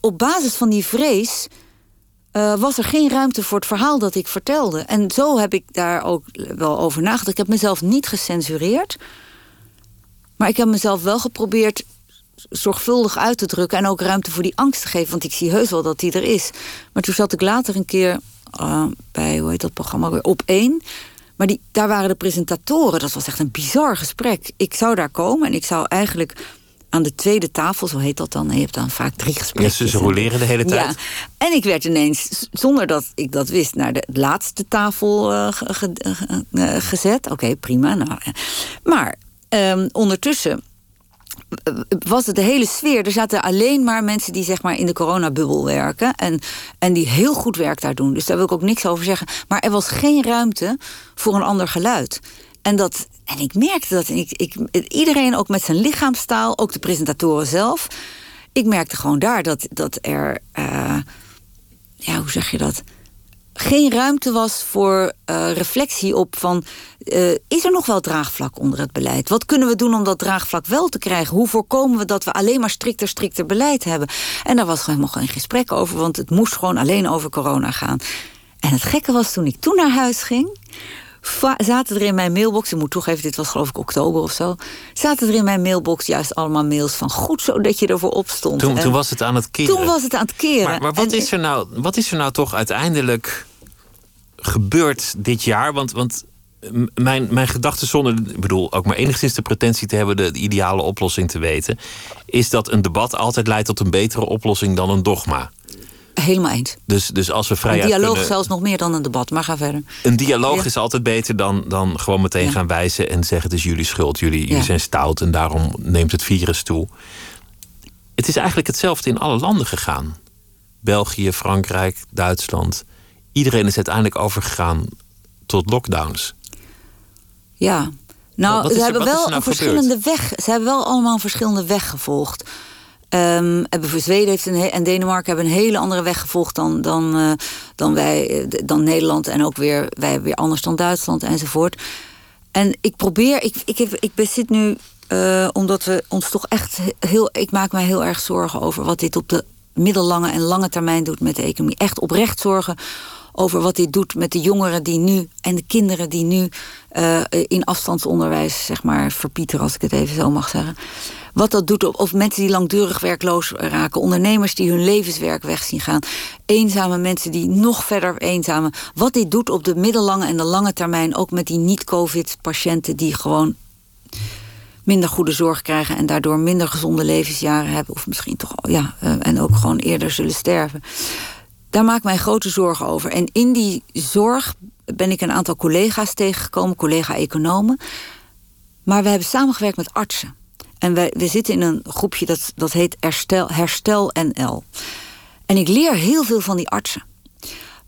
op basis van die vrees uh, was er geen ruimte voor het verhaal dat ik vertelde. En zo heb ik daar ook wel over nagedacht. Ik heb mezelf niet gecensureerd. Maar ik heb mezelf wel geprobeerd zorgvuldig uit te drukken... en ook ruimte voor die angst te geven. Want ik zie heus wel dat die er is. Maar toen zat ik later een keer uh, bij, hoe heet dat programma weer, op één... Maar die, daar waren de presentatoren. Dat was echt een bizar gesprek. Ik zou daar komen en ik zou eigenlijk aan de tweede tafel, zo heet dat dan. Je hebt dan vaak drie gesprekken. Ja, ze roleren de hele tijd. Ja. En ik werd ineens, zonder dat ik dat wist, naar de laatste tafel uh, gezet. Oké, prima. Nou, maar um, ondertussen was het de hele sfeer. Er zaten alleen maar mensen die zeg maar in de coronabubbel werken. En, en die heel goed werk daar doen. Dus daar wil ik ook niks over zeggen. Maar er was geen ruimte voor een ander geluid. En, dat, en ik merkte dat. ik, ik, iedereen ook met zijn lichaamstaal, ook de presentatoren zelf. Ik merkte gewoon daar dat, dat er. Uh, ja, hoe zeg je dat? geen ruimte was voor uh, reflectie op van... Uh, is er nog wel draagvlak onder het beleid? Wat kunnen we doen om dat draagvlak wel te krijgen? Hoe voorkomen we dat we alleen maar strikter, strikter beleid hebben? En daar was helemaal geen gesprek over, want het moest gewoon alleen over corona gaan. En het gekke was toen ik toen naar huis ging zaten er in mijn mailbox, ik moet toegeven, dit was geloof ik oktober of zo, zaten er in mijn mailbox juist allemaal mails van goed zo dat je ervoor opstond. Toen, toen was het aan het keren. Toen was het aan het keren. Maar, maar wat, is er nou, wat is er nou toch uiteindelijk gebeurd dit jaar? Want, want mijn, mijn gedachte, zonder ik bedoel, ook maar enigszins de pretentie te hebben de, de, ideale oplossing te weten, is dat een debat altijd leidt tot een betere oplossing dan een dogma. Helemaal eens. Dus, dus als we vrij. Een dialoog zelfs nog meer dan een debat, maar ga verder. Een dialoog is altijd beter dan, dan gewoon meteen gaan wijzen en zeggen: het is jullie schuld, jullie, jullie zijn stout en daarom neemt het virus toe. Het is eigenlijk hetzelfde in alle landen gegaan: België, Frankrijk, Duitsland. Iedereen is uiteindelijk overgegaan tot lockdowns. Ja, nou, ze hebben wel nou een verschillende weg. Ze hebben wel allemaal een verschillende weg gevolgd. Um, Zweden heeft een en Denemarken hebben een hele andere weg gevolgd dan, dan, uh, dan, wij, eh, dan Nederland. En ook weer, wij weer anders dan Duitsland enzovoort. En ik probeer, ik, ik, heb, ik zit nu, uh, omdat we ons toch echt heel. Ik maak mij heel erg zorgen over wat dit op de middellange en lange termijn doet met de economie. Echt oprecht zorgen over wat dit doet met de jongeren die nu en de kinderen die nu in afstandsonderwijs, zeg maar, verpieteren, als ik het even zo mag zeggen. Wat dat doet, of mensen die langdurig werkloos raken, ondernemers die hun levenswerk weg zien gaan, eenzame mensen die nog verder eenzamen. Wat dit doet op de middellange en de lange termijn, ook met die niet-COVID-patiënten die gewoon minder goede zorg krijgen en daardoor minder gezonde levensjaren hebben, of misschien toch, ja, uh, en ook gewoon eerder zullen sterven. Daar maak ik mij grote zorgen over. En in die zorg ben ik een aantal collega's tegengekomen, collega-economen. Maar we hebben samengewerkt met artsen. En wij, we zitten in een groepje dat, dat heet Herstel, Herstel NL. En ik leer heel veel van die artsen.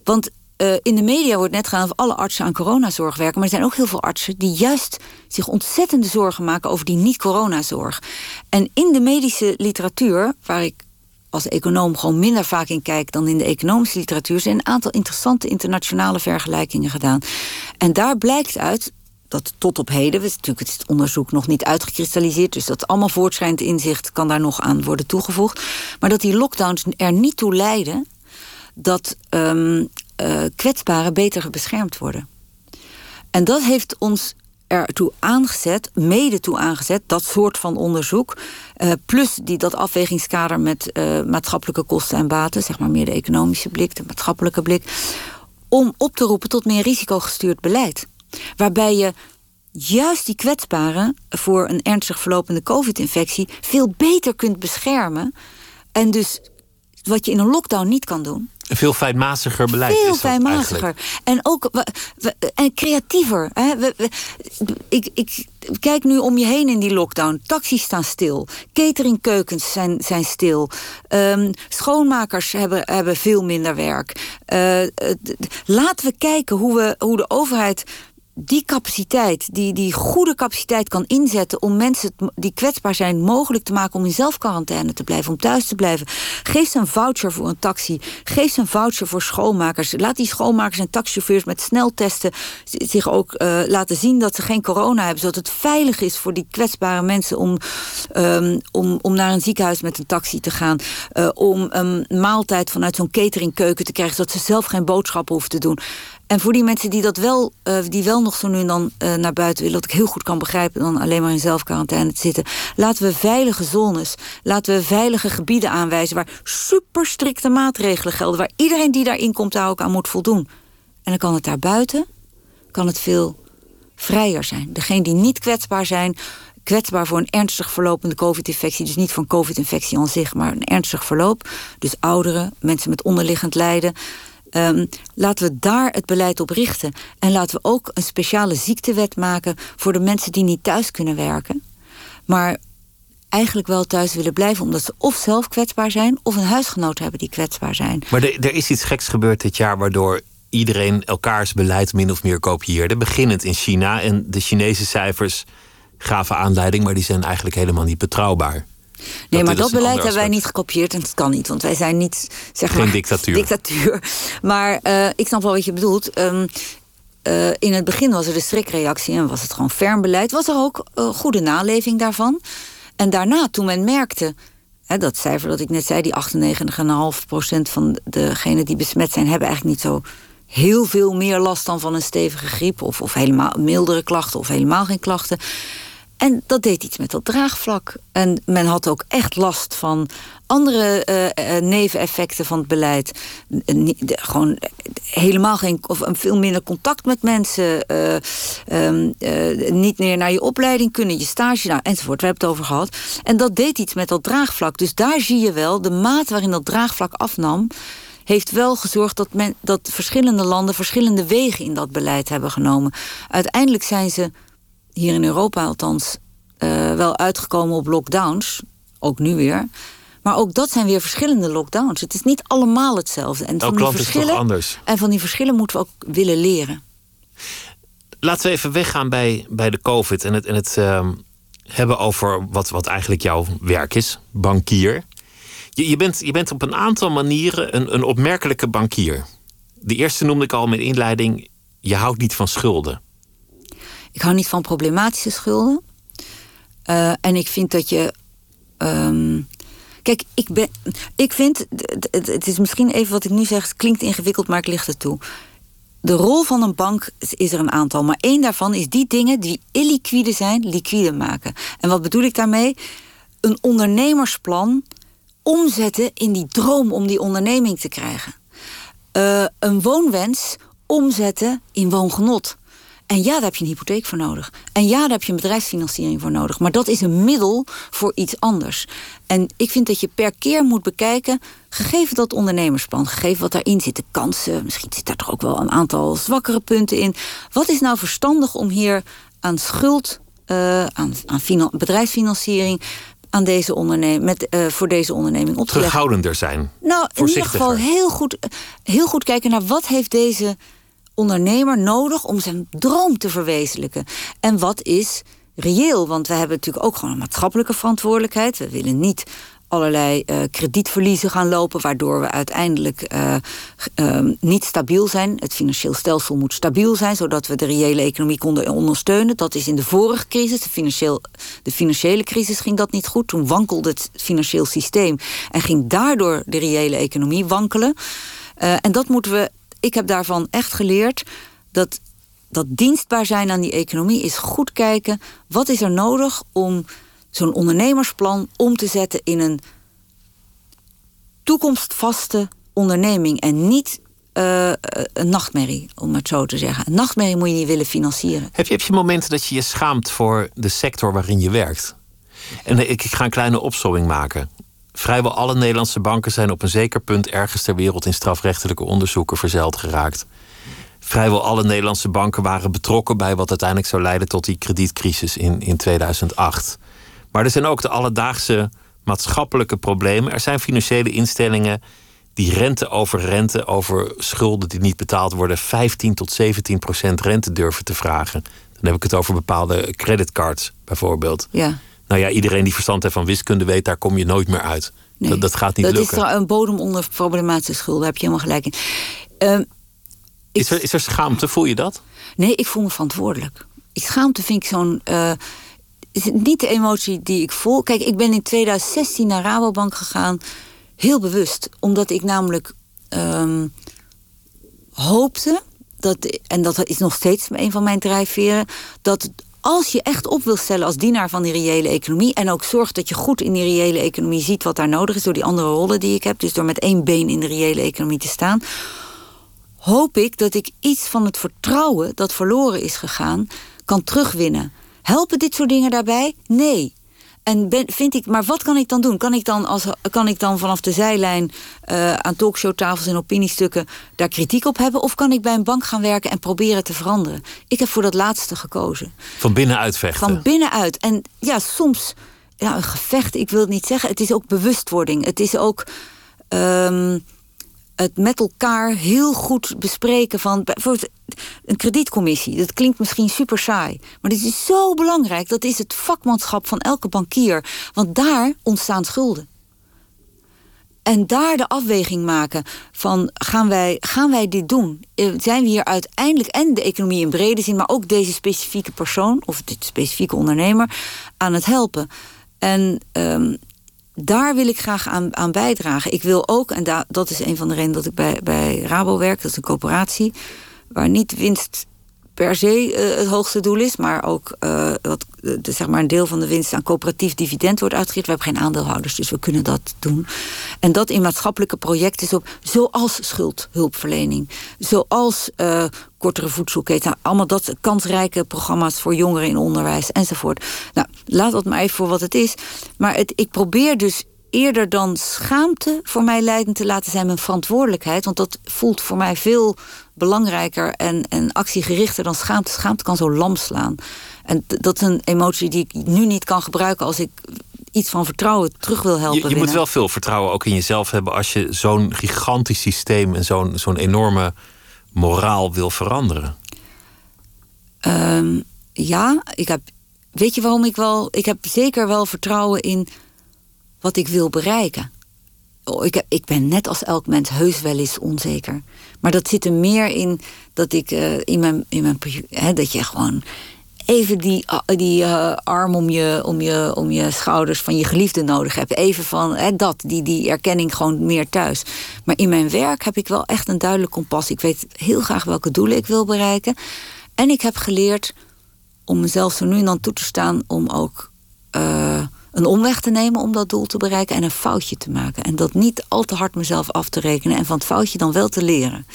Want uh, in de media wordt net gedaan of alle artsen aan coronazorg werken. Maar er zijn ook heel veel artsen die juist zich ontzettende zorgen maken over die niet-coronazorg. En in de medische literatuur, waar ik als econoom gewoon minder vaak in kijk dan in de economische literatuur, zijn een aantal interessante internationale vergelijkingen gedaan. En daar blijkt uit dat tot op heden, is natuurlijk het onderzoek nog niet uitgekristalliseerd, dus dat allemaal voortschrijdend inzicht kan daar nog aan worden toegevoegd. Maar dat die lockdowns er niet toe leiden dat um, kwetsbaren beter beschermd worden. En dat heeft ons ertoe aangezet, mede toe aangezet, dat soort van onderzoek. Uh, plus die, dat afwegingskader met uh, maatschappelijke kosten en baten, zeg maar meer de economische blik, de maatschappelijke blik. Om op te roepen tot meer risicogestuurd beleid. Waarbij je juist die kwetsbaren voor een ernstig verlopende COVID-infectie veel beter kunt beschermen. En dus wat je in een lockdown niet kan doen. Een veel fijnmaziger beleid. Veel fijnmaziger. En ook en creatiever. Hè? ik, ik kijk nu om je heen in die lockdown. Taxis staan stil. Cateringkeukens zijn, zijn stil. Um, schoonmakers hebben, hebben veel minder werk. Uh, laten we kijken hoe, we, hoe de overheid die capaciteit, die, die goede capaciteit kan inzetten om mensen die kwetsbaar zijn mogelijk te maken om in zelfquarantaine te blijven, om thuis te blijven. Geef ze een voucher voor een taxi. Geef ze een voucher voor schoonmakers. Laat die schoonmakers en taxichauffeurs met sneltesten zich ook uh, laten zien dat ze geen corona hebben, zodat het veilig is voor die kwetsbare mensen om, um, om, om naar een ziekenhuis met een taxi te gaan. Uh, om een maaltijd vanuit zo'n cateringkeuken te krijgen, zodat ze zelf geen boodschappen hoeven te doen. En voor die mensen die dat wel, uh, die wel nog zo nu en dan uh, naar buiten willen, dat ik heel goed kan begrijpen, dan alleen maar in zelfquarantaine te zitten. Laten we veilige zones, laten we veilige gebieden aanwijzen waar super strikte maatregelen gelden, waar iedereen die daarin komt daar ook aan moet voldoen. En dan kan het daar buiten, kan het veel vrijer zijn. Degene die niet kwetsbaar zijn, kwetsbaar voor een ernstig verlopende COVID-infectie. Dus niet van COVID-infectie aan zich, maar een ernstig verloop. Dus ouderen, mensen met onderliggend lijden. Um, laten we daar het beleid op richten. En laten we ook een speciale ziektewet maken voor de mensen die niet thuis kunnen werken. Maar eigenlijk wel thuis willen blijven omdat ze of zelf kwetsbaar zijn of een huisgenoot hebben die kwetsbaar zijn. Maar er is iets geks gebeurd dit jaar waardoor iedereen elkaars beleid min of meer kopieerde. Beginnend in China en de Chinese cijfers gaven aanleiding, maar die zijn eigenlijk helemaal niet betrouwbaar. Nee, maar dat beleid hebben wij niet gekopieerd en dat kan niet, want wij zijn niet zeg Geen maar, dictatuur. dictatuur. (laughs) Maar uh, ik snap wel wat je bedoelt. Um, uh, in het begin was er de schrikreactie en was het gewoon ferm beleid. Was er ook uh, goede naleving daarvan. En daarna, toen men merkte Hè, dat cijfer dat ik net zei, die 98,5% van degenen die besmet zijn, hebben eigenlijk niet zo heel veel meer last dan van een stevige griep. Of, of helemaal mildere klachten of helemaal geen klachten. En dat deed iets met dat draagvlak. En men had ook echt last van andere uh, neveneffecten van het beleid. Gewoon helemaal geen, of veel minder contact met mensen. Uh, um, niet meer naar je opleiding kunnen, je stage, nou, enzovoort. We hebben het over gehad. En dat deed iets met dat draagvlak. Dus daar zie je wel de maat waarin dat draagvlak afnam heeft wel gezorgd dat, men, dat verschillende landen verschillende wegen in dat beleid hebben genomen. Uiteindelijk zijn ze hier in Europa althans uh, wel uitgekomen op lockdowns. Ook nu weer. Maar ook dat zijn weer verschillende lockdowns. Het is niet allemaal hetzelfde. En van die verschillen, anders. En van die verschillen moeten we ook willen leren. Laten we even weggaan bij, bij de COVID en het, en het uh, hebben over wat, wat eigenlijk jouw werk is: bankier. Je, je, bent, je bent op een aantal manieren een, een opmerkelijke bankier. De eerste noemde ik al in mijn inleiding: je houdt niet van schulden. Ik hou niet van problematische schulden. Uh, en ik vind dat je. Um, kijk, ik, ben, ik vind. Het, is misschien even wat ik nu zeg. Het klinkt ingewikkeld, maar ik licht het toe. De rol van een bank is er een aantal. Maar één daarvan is die dingen die illiquide zijn, liquide maken. En wat bedoel ik daarmee? Een ondernemersplan omzetten in die droom om die onderneming te krijgen. Uh, een woonwens omzetten in woongenot. En ja, daar heb je een hypotheek voor nodig. En ja, daar heb je een bedrijfsfinanciering voor nodig. Maar dat is een middel voor iets anders. En ik vind dat je per keer moet bekijken, gegeven dat ondernemersplan, gegeven wat daarin zit, de kansen, misschien zit daar toch ook wel een aantal zwakkere punten in. Wat is nou verstandig om hier aan schuld, uh, aan, aan bedrijfsfinanciering, aan deze onderneming, met, uh, voor deze onderneming op te Terughoudender zijn. Nou, in ieder geval heel goed, heel goed kijken naar wat heeft deze ondernemer nodig om zijn droom te verwezenlijken? En wat is reëel? Want we hebben natuurlijk ook gewoon een maatschappelijke verantwoordelijkheid. We willen niet allerlei uh, kredietverliezen gaan lopen, waardoor we uiteindelijk uh, uh, niet stabiel zijn. Het financieel stelsel moet stabiel zijn, zodat we de reële economie konden ondersteunen. Dat is in de vorige crisis, de, financieel, de financiële crisis, ging dat niet goed. Toen wankelde het financieel systeem en ging daardoor de reële economie wankelen. en dat moeten we. Ik heb daarvan echt geleerd dat dat dienstbaar zijn aan die economie is goed kijken wat is er nodig om zo'n ondernemersplan om te zetten in een toekomstvaste onderneming en niet uh, een nachtmerrie, om het zo te zeggen. Een nachtmerrie moet je niet willen financieren. Heb je, heb je momenten dat je je schaamt voor de sector waarin je werkt? En ik, ik ga een kleine opzomming maken. Vrijwel alle Nederlandse banken zijn op een zeker punt ergens ter wereld in strafrechtelijke onderzoeken verzeild geraakt. Vrijwel alle Nederlandse banken waren betrokken bij wat uiteindelijk zou leiden tot die kredietcrisis in, in 2008. Maar er zijn ook de alledaagse maatschappelijke problemen. Er zijn financiële instellingen die rente over rente over schulden die niet betaald worden 15 tot 17 procent rente durven te vragen. Dan heb ik het over bepaalde creditcards bijvoorbeeld. Ja. Nou ja, iedereen die verstand heeft van wiskunde weet, daar kom je nooit meer uit. Nee, dat, dat, gaat niet dat lukken. Dat is een bodem onder problematische schulden, heb je helemaal gelijk in. Uh, is, er, is er schaamte, voel je dat? Nee, ik voel me verantwoordelijk. Schaamte vind ik zo'n. Uh, niet de emotie die ik voel. Kijk, ik ben in 2016 naar Rabobank gegaan. Heel bewust. Omdat ik namelijk um, hoopte. Dat, en dat is nog steeds een van mijn drijfveren. Dat als je echt op wil stellen als dienaar van die reële economie. en ook zorgt dat je goed in die reële economie ziet wat daar nodig is. door die andere rollen die ik heb. Dus door met één been in de reële economie te staan hoop ik dat ik iets van het vertrouwen dat verloren is gegaan kan terugwinnen. Helpen dit soort dingen daarbij? Nee. En ben, vind ik, maar wat kan ik dan doen? Kan ik dan, als, kan ik dan vanaf de zijlijn uh, aan talkshowtafels en opiniestukken daar kritiek op hebben? Of kan ik bij een bank gaan werken en proberen te veranderen? Ik heb voor dat laatste gekozen. Van binnenuit vechten? Van binnenuit. En ja, soms, ja, een gevecht, ik wil het niet zeggen. Het is ook bewustwording. Het is ook. Um, het met elkaar heel goed bespreken van bijvoorbeeld een kredietcommissie. Dat klinkt misschien super saai, maar dit is zo belangrijk. Dat is het vakmanschap van elke bankier, want daar ontstaan schulden. En daar de afweging maken van gaan wij, gaan wij dit doen? Eh, zijn we hier uiteindelijk, en de economie in brede zin, maar ook deze specifieke persoon of dit specifieke ondernemer aan het helpen? En um, daar wil ik graag aan, aan bijdragen. Ik wil ook, en dat is een van de redenen dat ik bij, bij Rabo werk, dat is een coöperatie, waar niet winst per se uh, het hoogste doel is, maar ook uh, dat de, zeg maar een deel van de winst aan coöperatief dividend wordt uitgegeven. We hebben geen aandeelhouders, dus we kunnen dat doen. En dat in maatschappelijke projecten, op, zoals schuldhulpverlening, zoals kortere voedselketen, allemaal dat kansrijke programma's voor jongeren in onderwijs enzovoort. Nou, laat dat maar even voor wat het is. Maar het, ik probeer dus eerder dan schaamte voor mij leidend te laten zijn mijn verantwoordelijkheid. Want dat voelt voor mij veel belangrijker en, en actiegerichter dan schaamte. Schaamte kan zo lam slaan. En dat is een emotie die ik nu niet kan gebruiken als ik iets van vertrouwen terug wil helpen. Je, je moet wel veel vertrouwen ook in jezelf hebben als je zo'n gigantisch systeem en zo'n zo'n enorme moraal wil veranderen. Um, ja, ik heb. Weet je waarom ik wel. Ik heb zeker wel vertrouwen in wat ik wil bereiken. Oh, ik, ben net als elk mens heus wel eens onzeker. Maar dat zit er meer in dat ik uh, in mijn. In mijn hè, dat je gewoon even die, die uh, arm om je, om, je, om je schouders van je geliefde nodig hebt. Even van hè, dat, die, die erkenning gewoon meer thuis. Maar in mijn werk heb ik wel echt een duidelijk kompas. Ik weet heel graag welke doelen ik wil bereiken. En ik heb geleerd om mezelf zo nu en dan toe te staan om ook. Uh, een omweg te nemen om dat doel te bereiken en een foutje te maken. En dat niet al te hard mezelf af te rekenen en van het foutje dan wel te leren.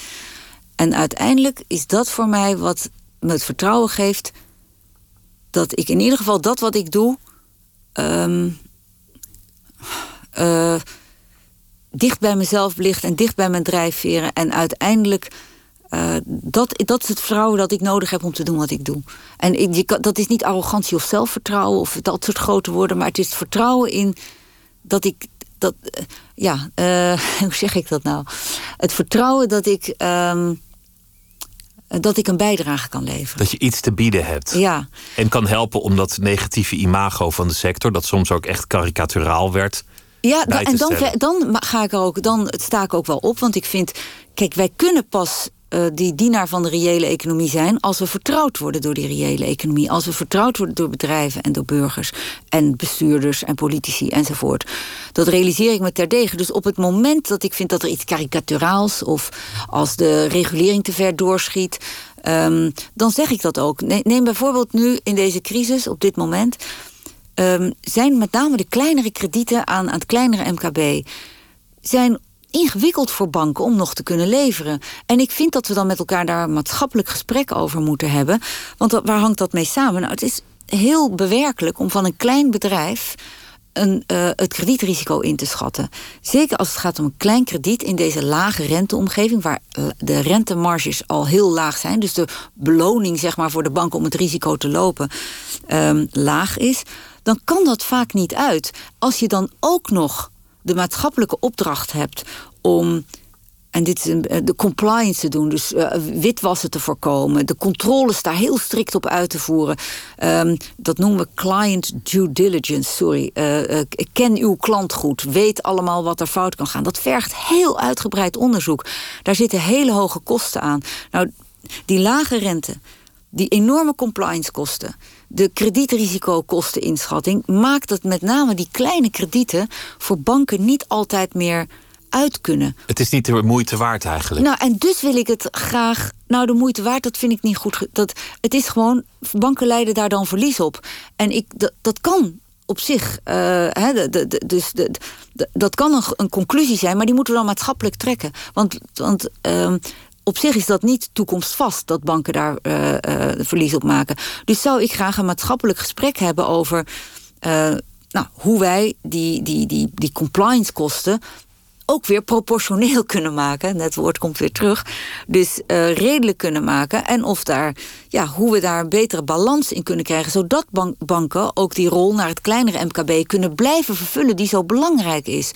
En uiteindelijk is dat voor mij wat me het vertrouwen geeft dat ik in ieder geval dat wat ik doe. Um, uh, dicht bij mezelf ligt en dicht bij mijn drijfveren. En uiteindelijk uh, dat, dat is het vertrouwen dat ik nodig heb om te doen wat ik doe. En ik, je, dat is niet arrogantie of zelfvertrouwen of dat soort grote woorden, maar het is het vertrouwen in dat ik. Dat, uh, ja, uh, (laughs) hoe zeg ik dat nou? Het vertrouwen dat ik. Um, dat ik een bijdrage kan leveren. Dat je iets te bieden hebt. Ja. En kan helpen om dat negatieve imago van de sector, dat soms ook echt karikaturaal werd, Ja, en dan, dan ga ik er ook, dan sta ik ook wel op, want ik vind, kijk, wij kunnen pas uh, die dienaar van de reële economie zijn als we vertrouwd worden door die reële economie. Als we vertrouwd worden door bedrijven en door burgers en bestuurders en politici enzovoort. Dat realiseer ik me terdege. Dus op het moment dat ik vind dat er iets karikaturaals of als de regulering te ver doorschiet, um, dan zeg ik dat ook. Neem bijvoorbeeld nu in deze crisis, op dit moment, um, zijn met name de kleinere kredieten aan, aan het kleinere MKB zijn ingewikkeld voor banken om nog te kunnen leveren. En ik vind dat we dan met elkaar daar maatschappelijk gesprek over moeten hebben. Want waar hangt dat mee samen? Nou, het is heel bewerkelijk om van een klein bedrijf een, uh, het kredietrisico in te schatten. Zeker als het gaat om een klein krediet in deze lage renteomgeving, waar de rentemarges al heel laag zijn, dus de beloning zeg maar, voor de bank om het risico te lopen um, laag is, dan kan dat vaak niet uit. Als je dan ook nog de maatschappelijke opdracht hebt om en dit is eh, de compliance te doen, dus uh, witwassen te voorkomen, de controles daar heel strikt op uit te voeren. Um, dat noemen we client due diligence, sorry. Uh, ken uw klant goed, weet allemaal wat er fout kan gaan. Dat vergt heel uitgebreid onderzoek. Daar zitten hele hoge kosten aan. Nou, die lage rente, die enorme compliance kosten, de kredietrisicokosteninschatting maakt dat met name die kleine kredieten voor banken niet altijd meer uit kunnen. Het is niet de moeite waard eigenlijk. Nou, en dus wil ik het graag. Nou, de moeite waard, dat vind ik niet goed. Dat, het is gewoon. Banken leiden daar dan verlies op. En ik, dat, dat kan op zich. Uh, de, de, dus de, dat kan een, een, conclusie zijn, maar die moeten we dan maatschappelijk trekken. Want. want uh, op zich is dat niet toekomstvast dat banken daar uh, uh, verlies op maken. Dus zou ik graag een maatschappelijk gesprek hebben over uh, nou, hoe wij die, die, die, die compliance kosten ook weer proportioneel (laughs) kunnen maken. Het woord komt weer terug. Dus redelijk kunnen maken. En of daar, ja, hoe we daar een betere balans in kunnen krijgen. Zodat banken ook die rol naar het kleinere MKB kunnen blijven vervullen, die zo belangrijk is.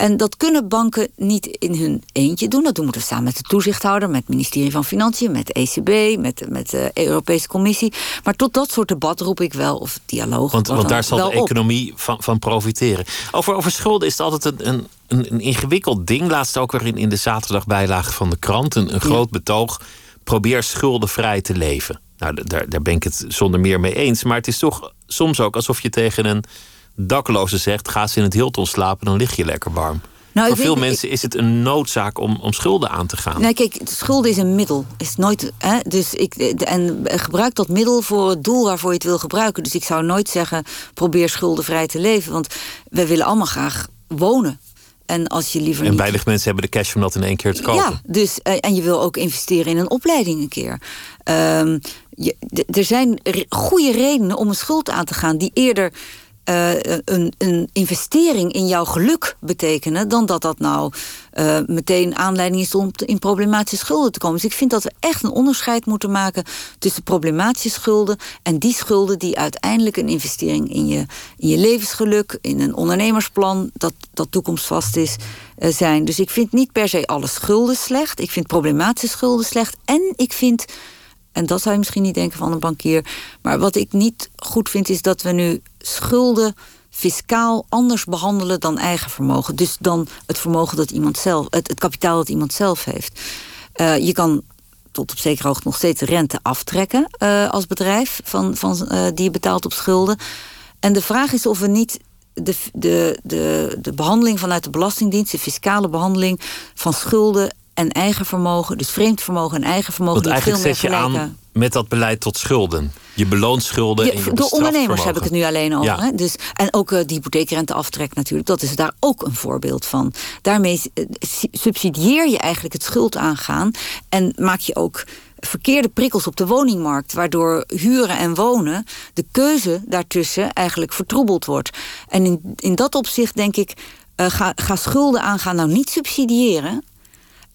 En dat kunnen banken niet in hun eentje doen. Dat doen we samen met de toezichthouder, met het ministerie van Financiën, met de ECB, met, met de Europese Commissie. Maar tot dat soort debat roep ik wel, of dialoog. Want, want daar zal de economie van, van profiteren. Over, over schulden is het altijd een, een, een ingewikkeld ding. Laatst ook weer in, in de zaterdagbijlage van de krant. Een, een groot betoog. Probeer schuldenvrij te leven. Nou, daar, daar ben ik het zonder meer mee eens. Maar het is toch soms ook alsof je tegen een dakloze zegt: ga ze in het Hilton slapen, dan lig je lekker warm. Nou, Voor veel mensen is het een noodzaak om, om schulden aan te gaan. Nee, kijk, schulden is een middel. Is nooit, hè, dus ik, en gebruik dat middel voor het doel waarvoor je het wil gebruiken. Dus ik zou nooit zeggen: probeer schuldenvrij te leven. Want we willen allemaal graag wonen. En, als je liever en weinig mensen hebben de cash om dat in één keer te kopen. Ja, dus, eh, en je wil ook investeren in een opleiding een keer. Um, je, er zijn goede redenen om een schuld aan te gaan... die eerder uh, een, een, investering in jouw geluk betekenen, dan dat dat nou uh, meteen aanleiding is om in problematische schulden te komen. Dus ik vind dat we echt een onderscheid moeten maken tussen problematische schulden en die schulden die uiteindelijk een investering in je, in je levensgeluk, in een ondernemersplan dat, dat toekomstvast is, uh, zijn. Dus ik vind niet per se alle schulden slecht. Ik vind problematische schulden slecht. En ik vind en dat zou je misschien niet denken van een bankier. Maar wat ik niet goed vind is dat we nu schulden fiscaal anders behandelen dan eigen vermogen. Dus dan het vermogen dat iemand zelf, het, kapitaal dat iemand zelf heeft. Uh, je kan tot op zekere hoogte nog steeds rente aftrekken uh, als bedrijf van, van, uh, die je betaalt op schulden. En de vraag is of we niet de, de, de, de behandeling vanuit de Belastingdienst, de fiscale behandeling van schulden en eigen vermogen, dus vreemd vermogen en eigen vermogen. Want eigenlijk zet je aan met dat beleid tot schulden. Je beloont schulden. Je, en je de ondernemers heb ik het nu alleen over. Ja. Hè? Dus, en ook uh, die hypotheekrenteaftrek natuurlijk. Dat is daar ook een voorbeeld van. Daarmee uh, subsidieer je eigenlijk het schuld aangaan. En maak je ook verkeerde prikkels op de woningmarkt, waardoor huren en wonen, de keuze daartussen eigenlijk vertroebeld wordt. En in, in dat opzicht denk ik, uh, ga, ga schulden aangaan nou niet subsidiëren,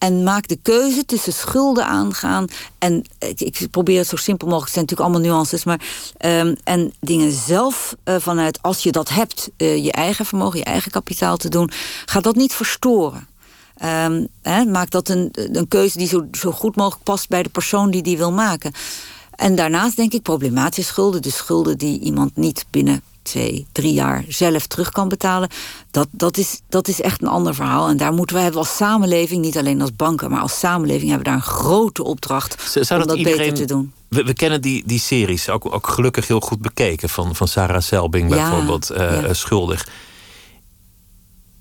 en maak de keuze tussen schulden aangaan. En ik, ik probeer het zo simpel mogelijk. Het zijn natuurlijk allemaal nuances. Maar, um, en dingen zelf uh, vanuit, als je dat hebt, uh, je eigen vermogen, je eigen kapitaal te doen. Ga dat niet verstoren. Hè, maak dat een, een keuze die zo, zo goed mogelijk past bij de persoon die die wil maken. En daarnaast denk ik problematische schulden. Dus schulden die iemand niet binnen twee, drie jaar zelf terug kan betalen. Dat, dat, is, dat is echt een ander verhaal. En daar moeten we hebben als samenleving, niet alleen als banken, maar als samenleving hebben we daar een grote opdracht Zou om dat iedereen, beter te doen. We, we, kennen die, die series, ook, ook gelukkig heel goed bekeken, van, van Sarah Selbing bijvoorbeeld, uh, ja. Schuldig.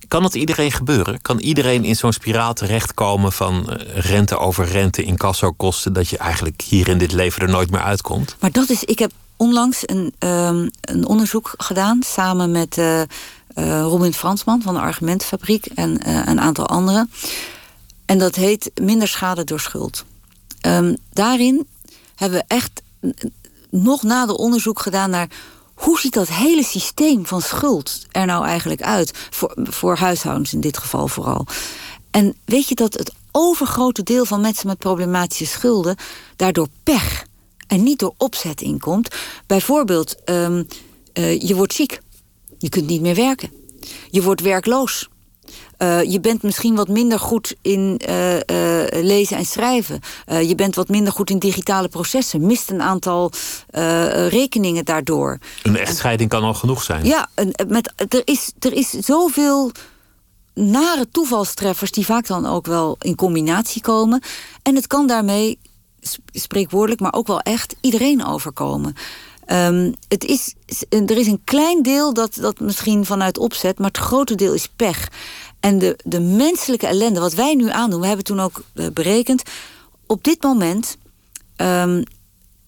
Kan dat iedereen gebeuren? Kan iedereen in zo'n spiraal terechtkomen van eh, rente over rente, incassokosten, dat je eigenlijk hier in dit leven er nooit meer uitkomt? Maar dat is, ik heb onlangs een, um, een onderzoek gedaan samen met uh, uh, Robin Fransman van de Argumentfabriek en uh, een aantal anderen. En dat heet Minder schade door schuld. Um, daarin hebben we echt nog nader onderzoek gedaan naar hoe ziet dat hele systeem van schuld er nou eigenlijk uit? Voor, voor huishoudens in dit geval vooral. En weet je dat het overgrote deel van mensen met problematische schulden daardoor pech en niet door opzet inkomt. Bijvoorbeeld, um, uh, je wordt ziek. Je kunt niet meer werken. Je wordt werkloos. Uh, je bent misschien wat minder goed in uh, lezen en schrijven. je bent wat minder goed in digitale processen. Mist een aantal rekeningen daardoor. Een echtscheiding kan al genoeg zijn. Ja, met, er, is, er is zoveel nare toevalstreffers... die vaak dan ook wel in combinatie komen. En het kan daarmee spreekwoordelijk, maar ook wel echt iedereen overkomen. Um, het is, er is een klein deel dat, dat misschien vanuit opzet, maar het grote deel is pech. En de, de menselijke ellende, wat wij nu aandoen, we hebben toen ook uh, berekend, op dit moment um,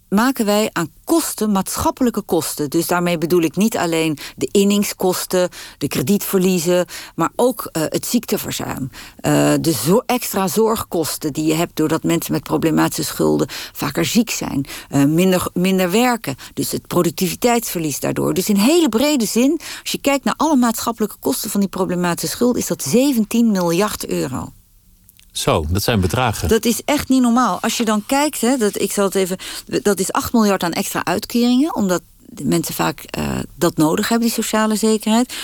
maken wij aan kosten, maatschappelijke kosten. Dus daarmee bedoel ik niet alleen de inningskosten, de kredietverliezen, maar ook uh, het ziekteverzuim. Uh, de zo extra zorgkosten die je hebt doordat mensen met problematische schulden vaker ziek zijn, uh, minder, minder werken. Dus het productiviteitsverlies daardoor. Dus in hele brede zin, als je kijkt naar alle maatschappelijke kosten van die problematische schulden, is dat 17 miljard euro. Zo, dat zijn bedragen. Dat is echt niet normaal. Als je dan kijkt, hè, dat, ik zal het even, dat is 8 miljard aan extra uitkeringen, omdat mensen vaak uh, dat nodig hebben, die sociale zekerheid.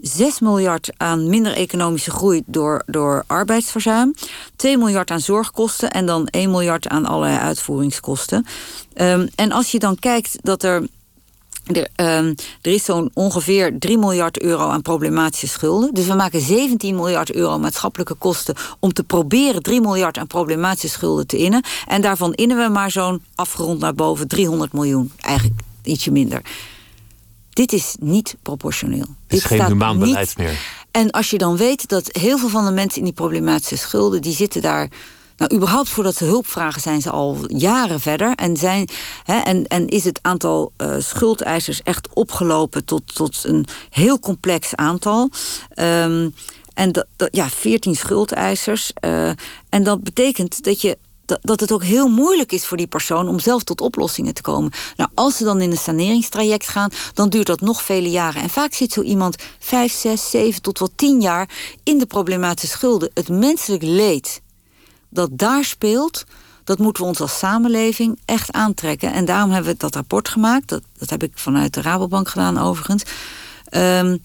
6 miljard aan minder economische groei door, door arbeidsverzuim. 2 miljard aan zorgkosten en dan 1 miljard aan allerlei uitvoeringskosten. Um, en als je dan kijkt dat er er, um, er, is zo'n ongeveer 3 miljard euro aan problematische schulden. Dus we maken 17 miljard euro maatschappelijke kosten om te proberen 3 miljard aan problematische schulden te innen. En daarvan innen we maar zo'n afgerond naar boven 300 miljoen. Eigenlijk ietsje minder. Dit is niet proportioneel. Het is geen humaan beleid meer. En als je dan weet dat heel veel van de mensen in die problematische schulden, die zitten daar nou, überhaupt voordat ze hulp vragen zijn ze al jaren verder. En, zijn, hè, en, en is het aantal uh, schuldeisers echt opgelopen tot, tot een heel complex aantal. Um, en dat, dat, ja, 14 schuldeisers. Uh, en dat betekent dat je dat het ook heel moeilijk is voor die persoon om zelf tot oplossingen te komen. Nou, als ze dan in een saneringstraject gaan, dan duurt dat nog vele jaren. En vaak zit zo iemand vijf, zes, zeven tot wel tien jaar in de problematische schulden. Het menselijk leed dat daar speelt, dat moeten we ons als samenleving echt aantrekken. En daarom hebben we dat rapport gemaakt. Dat, dat heb ik vanuit de Rabobank gedaan, overigens. Um,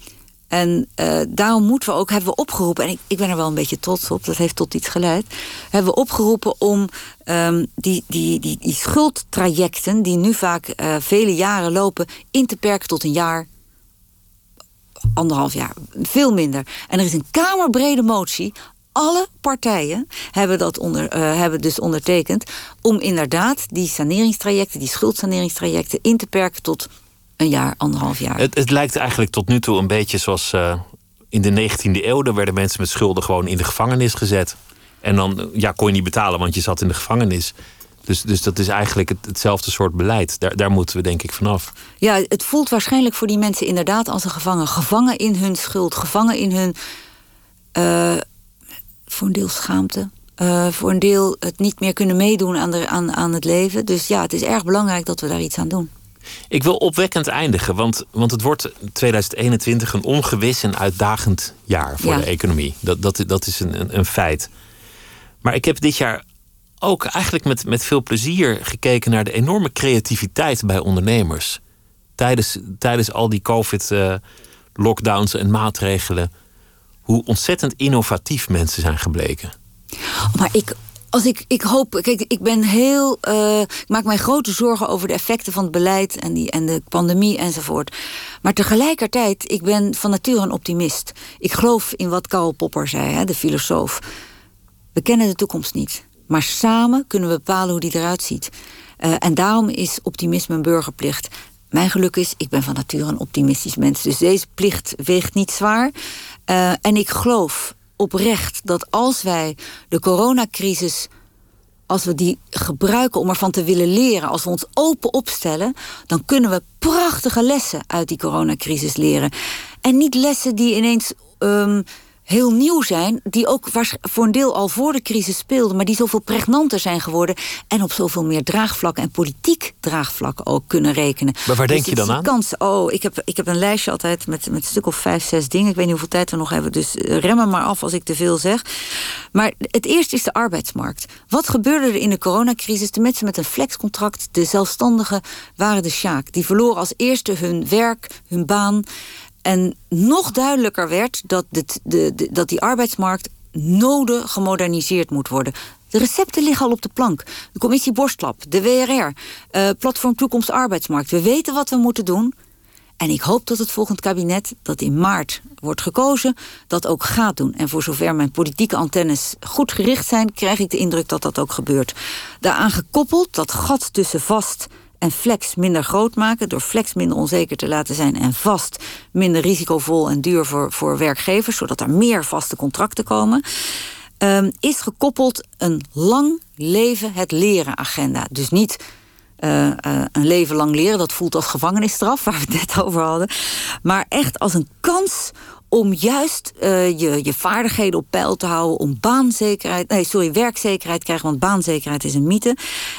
en uh, daarom moeten we ook, hebben we opgeroepen, en ik, ik ben er wel een beetje trots op, dat heeft tot iets geleid. Hebben we opgeroepen om um, die, die, die, die schuldtrajecten, die nu vaak uh, vele jaren lopen, in te perken tot een jaar, anderhalf jaar, veel minder. En er is een kamerbrede motie alle partijen hebben dat onder, uh, hebben dus ondertekend om inderdaad die saneringstrajecten, die schuldsaneringstrajecten in te perken tot een jaar, anderhalf jaar. Het, het lijkt eigenlijk tot nu toe een beetje zoals uh, in de 19e eeuw. Daar werden mensen met schulden gewoon in de gevangenis gezet. En dan ja, kon je niet betalen, want je zat in de gevangenis. Dus, dus dat is eigenlijk het, hetzelfde soort beleid. Daar, daar moeten we denk ik vanaf. Ja, het voelt waarschijnlijk voor die mensen inderdaad als een gevangen. Gevangen in hun schuld, gevangen in hun. Uh, voor een deel schaamte. Uh, voor een deel het niet meer kunnen meedoen aan, de, aan, aan het leven. Dus ja, het is erg belangrijk dat we daar iets aan doen. Ik wil opwekkend eindigen, want, want het wordt 2021 een ongewis en uitdagend jaar voor ja. de economie. Dat, dat, dat is een, een, een, feit. Maar ik heb dit jaar ook eigenlijk met, met veel plezier gekeken naar de enorme creativiteit bij ondernemers. Tijdens, tijdens al die COVID-lockdowns en maatregelen hoe ontzettend innovatief mensen zijn gebleken. Maar ik, als ik, ik hoop, kijk, ik ben heel. Uh, ik maak mij grote zorgen over de effecten van het beleid en, die, en de pandemie enzovoort. Maar tegelijkertijd, ik ben van nature een optimist. Ik geloof in wat Karl Popper zei, hè, de filosoof. We kennen de toekomst niet. Maar samen kunnen we bepalen hoe die eruit ziet. Uh, en daarom is optimisme een burgerplicht. Mijn geluk is, ik ben van nature een optimistisch mens. Dus deze plicht weegt niet zwaar. Uh, en ik geloof oprecht dat als wij de coronacrisis als we die gebruiken om ervan te willen leren, als we ons open opstellen, dan kunnen we prachtige lessen uit die coronacrisis leren. En niet lessen die ineens um, heel nieuw zijn, die ook voor een deel al voor de crisis speelden, maar die zoveel pregnanter zijn geworden en op zoveel meer draagvlakken en politiek draagvlakken ook kunnen rekenen. Maar waar denk dus je dan aan? Kans, oh, ik heb, ik heb een lijstje altijd met, met een stuk of vijf, zes dingen. Ik weet niet hoeveel tijd we nog hebben, dus eh, remmen maar af als ik te veel zeg. Maar het eerste is de arbeidsmarkt. Wat gebeurde er in de coronacrisis? De mensen met een flexcontract, de zelfstandigen, waren de sjaak. Die verloren als eerste hun werk, hun baan. En nog duidelijker werd dat, de, dat die arbeidsmarkt nodig gemoderniseerd moet worden. De recepten liggen al op de plank. De commissie Borstlap, de WRR, eh, Platform Toekomst Arbeidsmarkt. We weten wat we moeten doen. En ik hoop dat het volgend kabinet, dat in maart wordt gekozen, dat ook gaat doen. En voor zover mijn politieke antennes goed gericht zijn, krijg ik de indruk dat dat ook gebeurt. Daaraan gekoppeld dat gat tussen vast en flex minder groot maken... door flex minder onzeker te laten zijn en vast minder risicovol en duur voor, voor werkgevers... zodat er meer vaste contracten komen... Um, is gekoppeld een lang leven het leren agenda. Dus niet uh, uh, een leven lang leren, dat voelt als gevangenisstraf, waar we het net over hadden. Maar echt als een kans om juist uh, je, je vaardigheden op peil te houden, om baanzekerheid, nee, sorry, werkzekerheid te krijgen, want baanzekerheid is een mythe.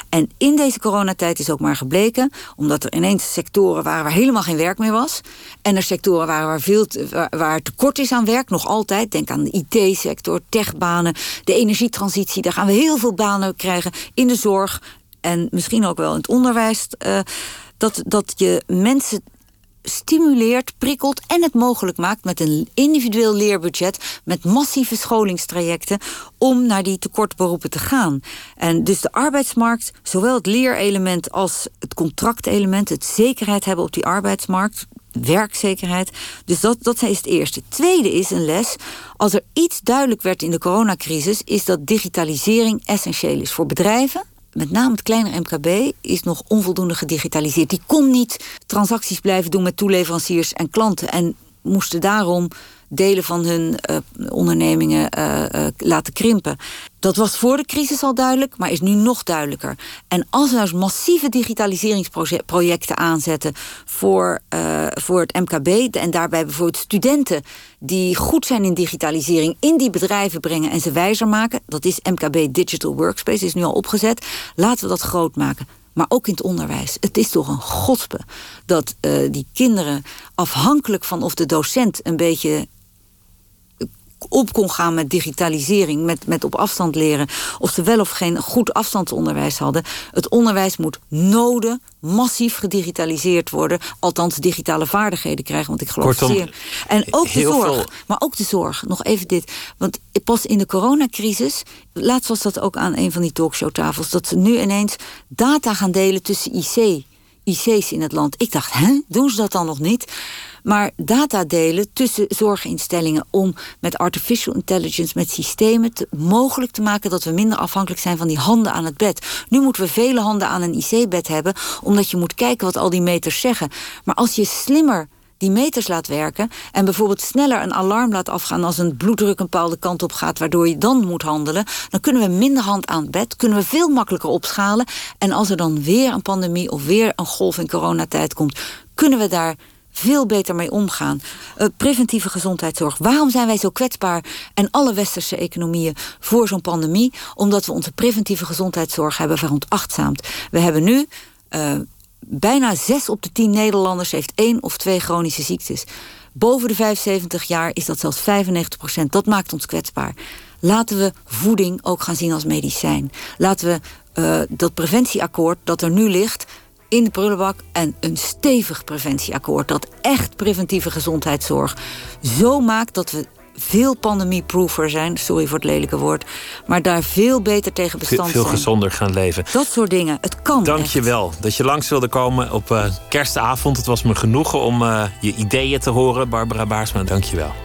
En in deze coronatijd is ook maar gebleken, omdat er ineens sectoren waren waar helemaal geen werk meer was, en er sectoren waren waar, veel waar, waar tekort is aan werk, nog altijd. Denk aan de IT-sector, techbanen, de energietransitie. Daar gaan we heel veel banen krijgen in de zorg en misschien ook wel in het onderwijs. Uh, dat, dat je mensen stimuleert, prikkelt en het mogelijk maakt met een individueel leerbudget, met massieve scholingstrajecten, om naar die tekortberoepen te gaan. En dus de arbeidsmarkt, zowel het leerelement als het contractelement, het zekerheid hebben op die arbeidsmarkt, werkzekerheid. Dus dat, dat is het eerste. Tweede is een les. Als er iets duidelijk werd in de coronacrisis, is dat digitalisering essentieel is voor bedrijven met name het kleine MKB is nog onvoldoende gedigitaliseerd. Die kon niet transacties blijven doen met toeleveranciers en klanten. En moesten daarom delen van hun uh, ondernemingen uh, uh, laten krimpen. Dat was voor de crisis al duidelijk, maar is nu nog duidelijker. En als we nou massieve digitaliseringsprojecten aanzetten voor, voor het MKB... en daarbij bijvoorbeeld studenten die goed zijn in digitalisering... in die bedrijven brengen en ze wijzer maken... dat is MKB Digital Workspace, is nu al opgezet. Laten we dat groot maken maar ook in het onderwijs. Het is toch een godspe dat die kinderen afhankelijk van of de docent een beetje op kon gaan met digitalisering, met, met op afstand leren, of ze wel of geen goed afstandsonderwijs hadden. Het onderwijs moet noden massief gedigitaliseerd worden, althans digitale vaardigheden krijgen, want ik geloof Kortom, zeer. En ook de zorg, maar ook de zorg. Nog even dit, want pas in de coronacrisis, laatst was dat ook aan een van die talkshowtafels, dat ze nu ineens data gaan delen tussen IC, IC's in het land. Ik dacht, hè, doen ze dat dan nog niet? Maar data delen tussen zorginstellingen om met artificial intelligence, met systemen te, mogelijk te maken dat we minder afhankelijk zijn van die handen aan het bed. Nu moeten we vele handen aan een IC-bed hebben, omdat je moet kijken wat al die meters zeggen. Maar als je slimmer die meters laat werken en bijvoorbeeld sneller een alarm laat afgaan als een bloeddruk een bepaalde kant op gaat, waardoor je dan moet handelen, dan kunnen we minder hand aan het bed, kunnen we veel makkelijker opschalen. En als er dan weer een pandemie of weer een golf in coronatijd komt, kunnen we daar veel beter mee omgaan. Uh, preventieve gezondheidszorg. Waarom zijn wij zo kwetsbaar en alle westerse economieën voor zo'n pandemie? Omdat we onze preventieve gezondheidszorg hebben veronachtzaamd. We hebben nu uh, bijna zes op de tien Nederlanders heeft één of twee chronische ziektes. Boven de 75 jaar is dat zelfs 95 procent. Dat maakt ons kwetsbaar. Laten we voeding ook gaan zien als medicijn. Laten we uh, dat preventieakkoord dat er nu ligt in de prullenbak en een stevig preventieakkoord dat echt preventieve gezondheidszorg zo maakt dat we veel pandemieproever zijn, sorry voor het lelijke woord, maar daar veel beter tegen bestand Veel, veel zijn. gezonder gaan leven. Dat soort dingen. Het kan. Dank echt. je wel dat je langs wilde komen op eh, kerstavond. Het was me genoegen om eh, je ideeën te horen, Barbara Baarsma. Dank je wel.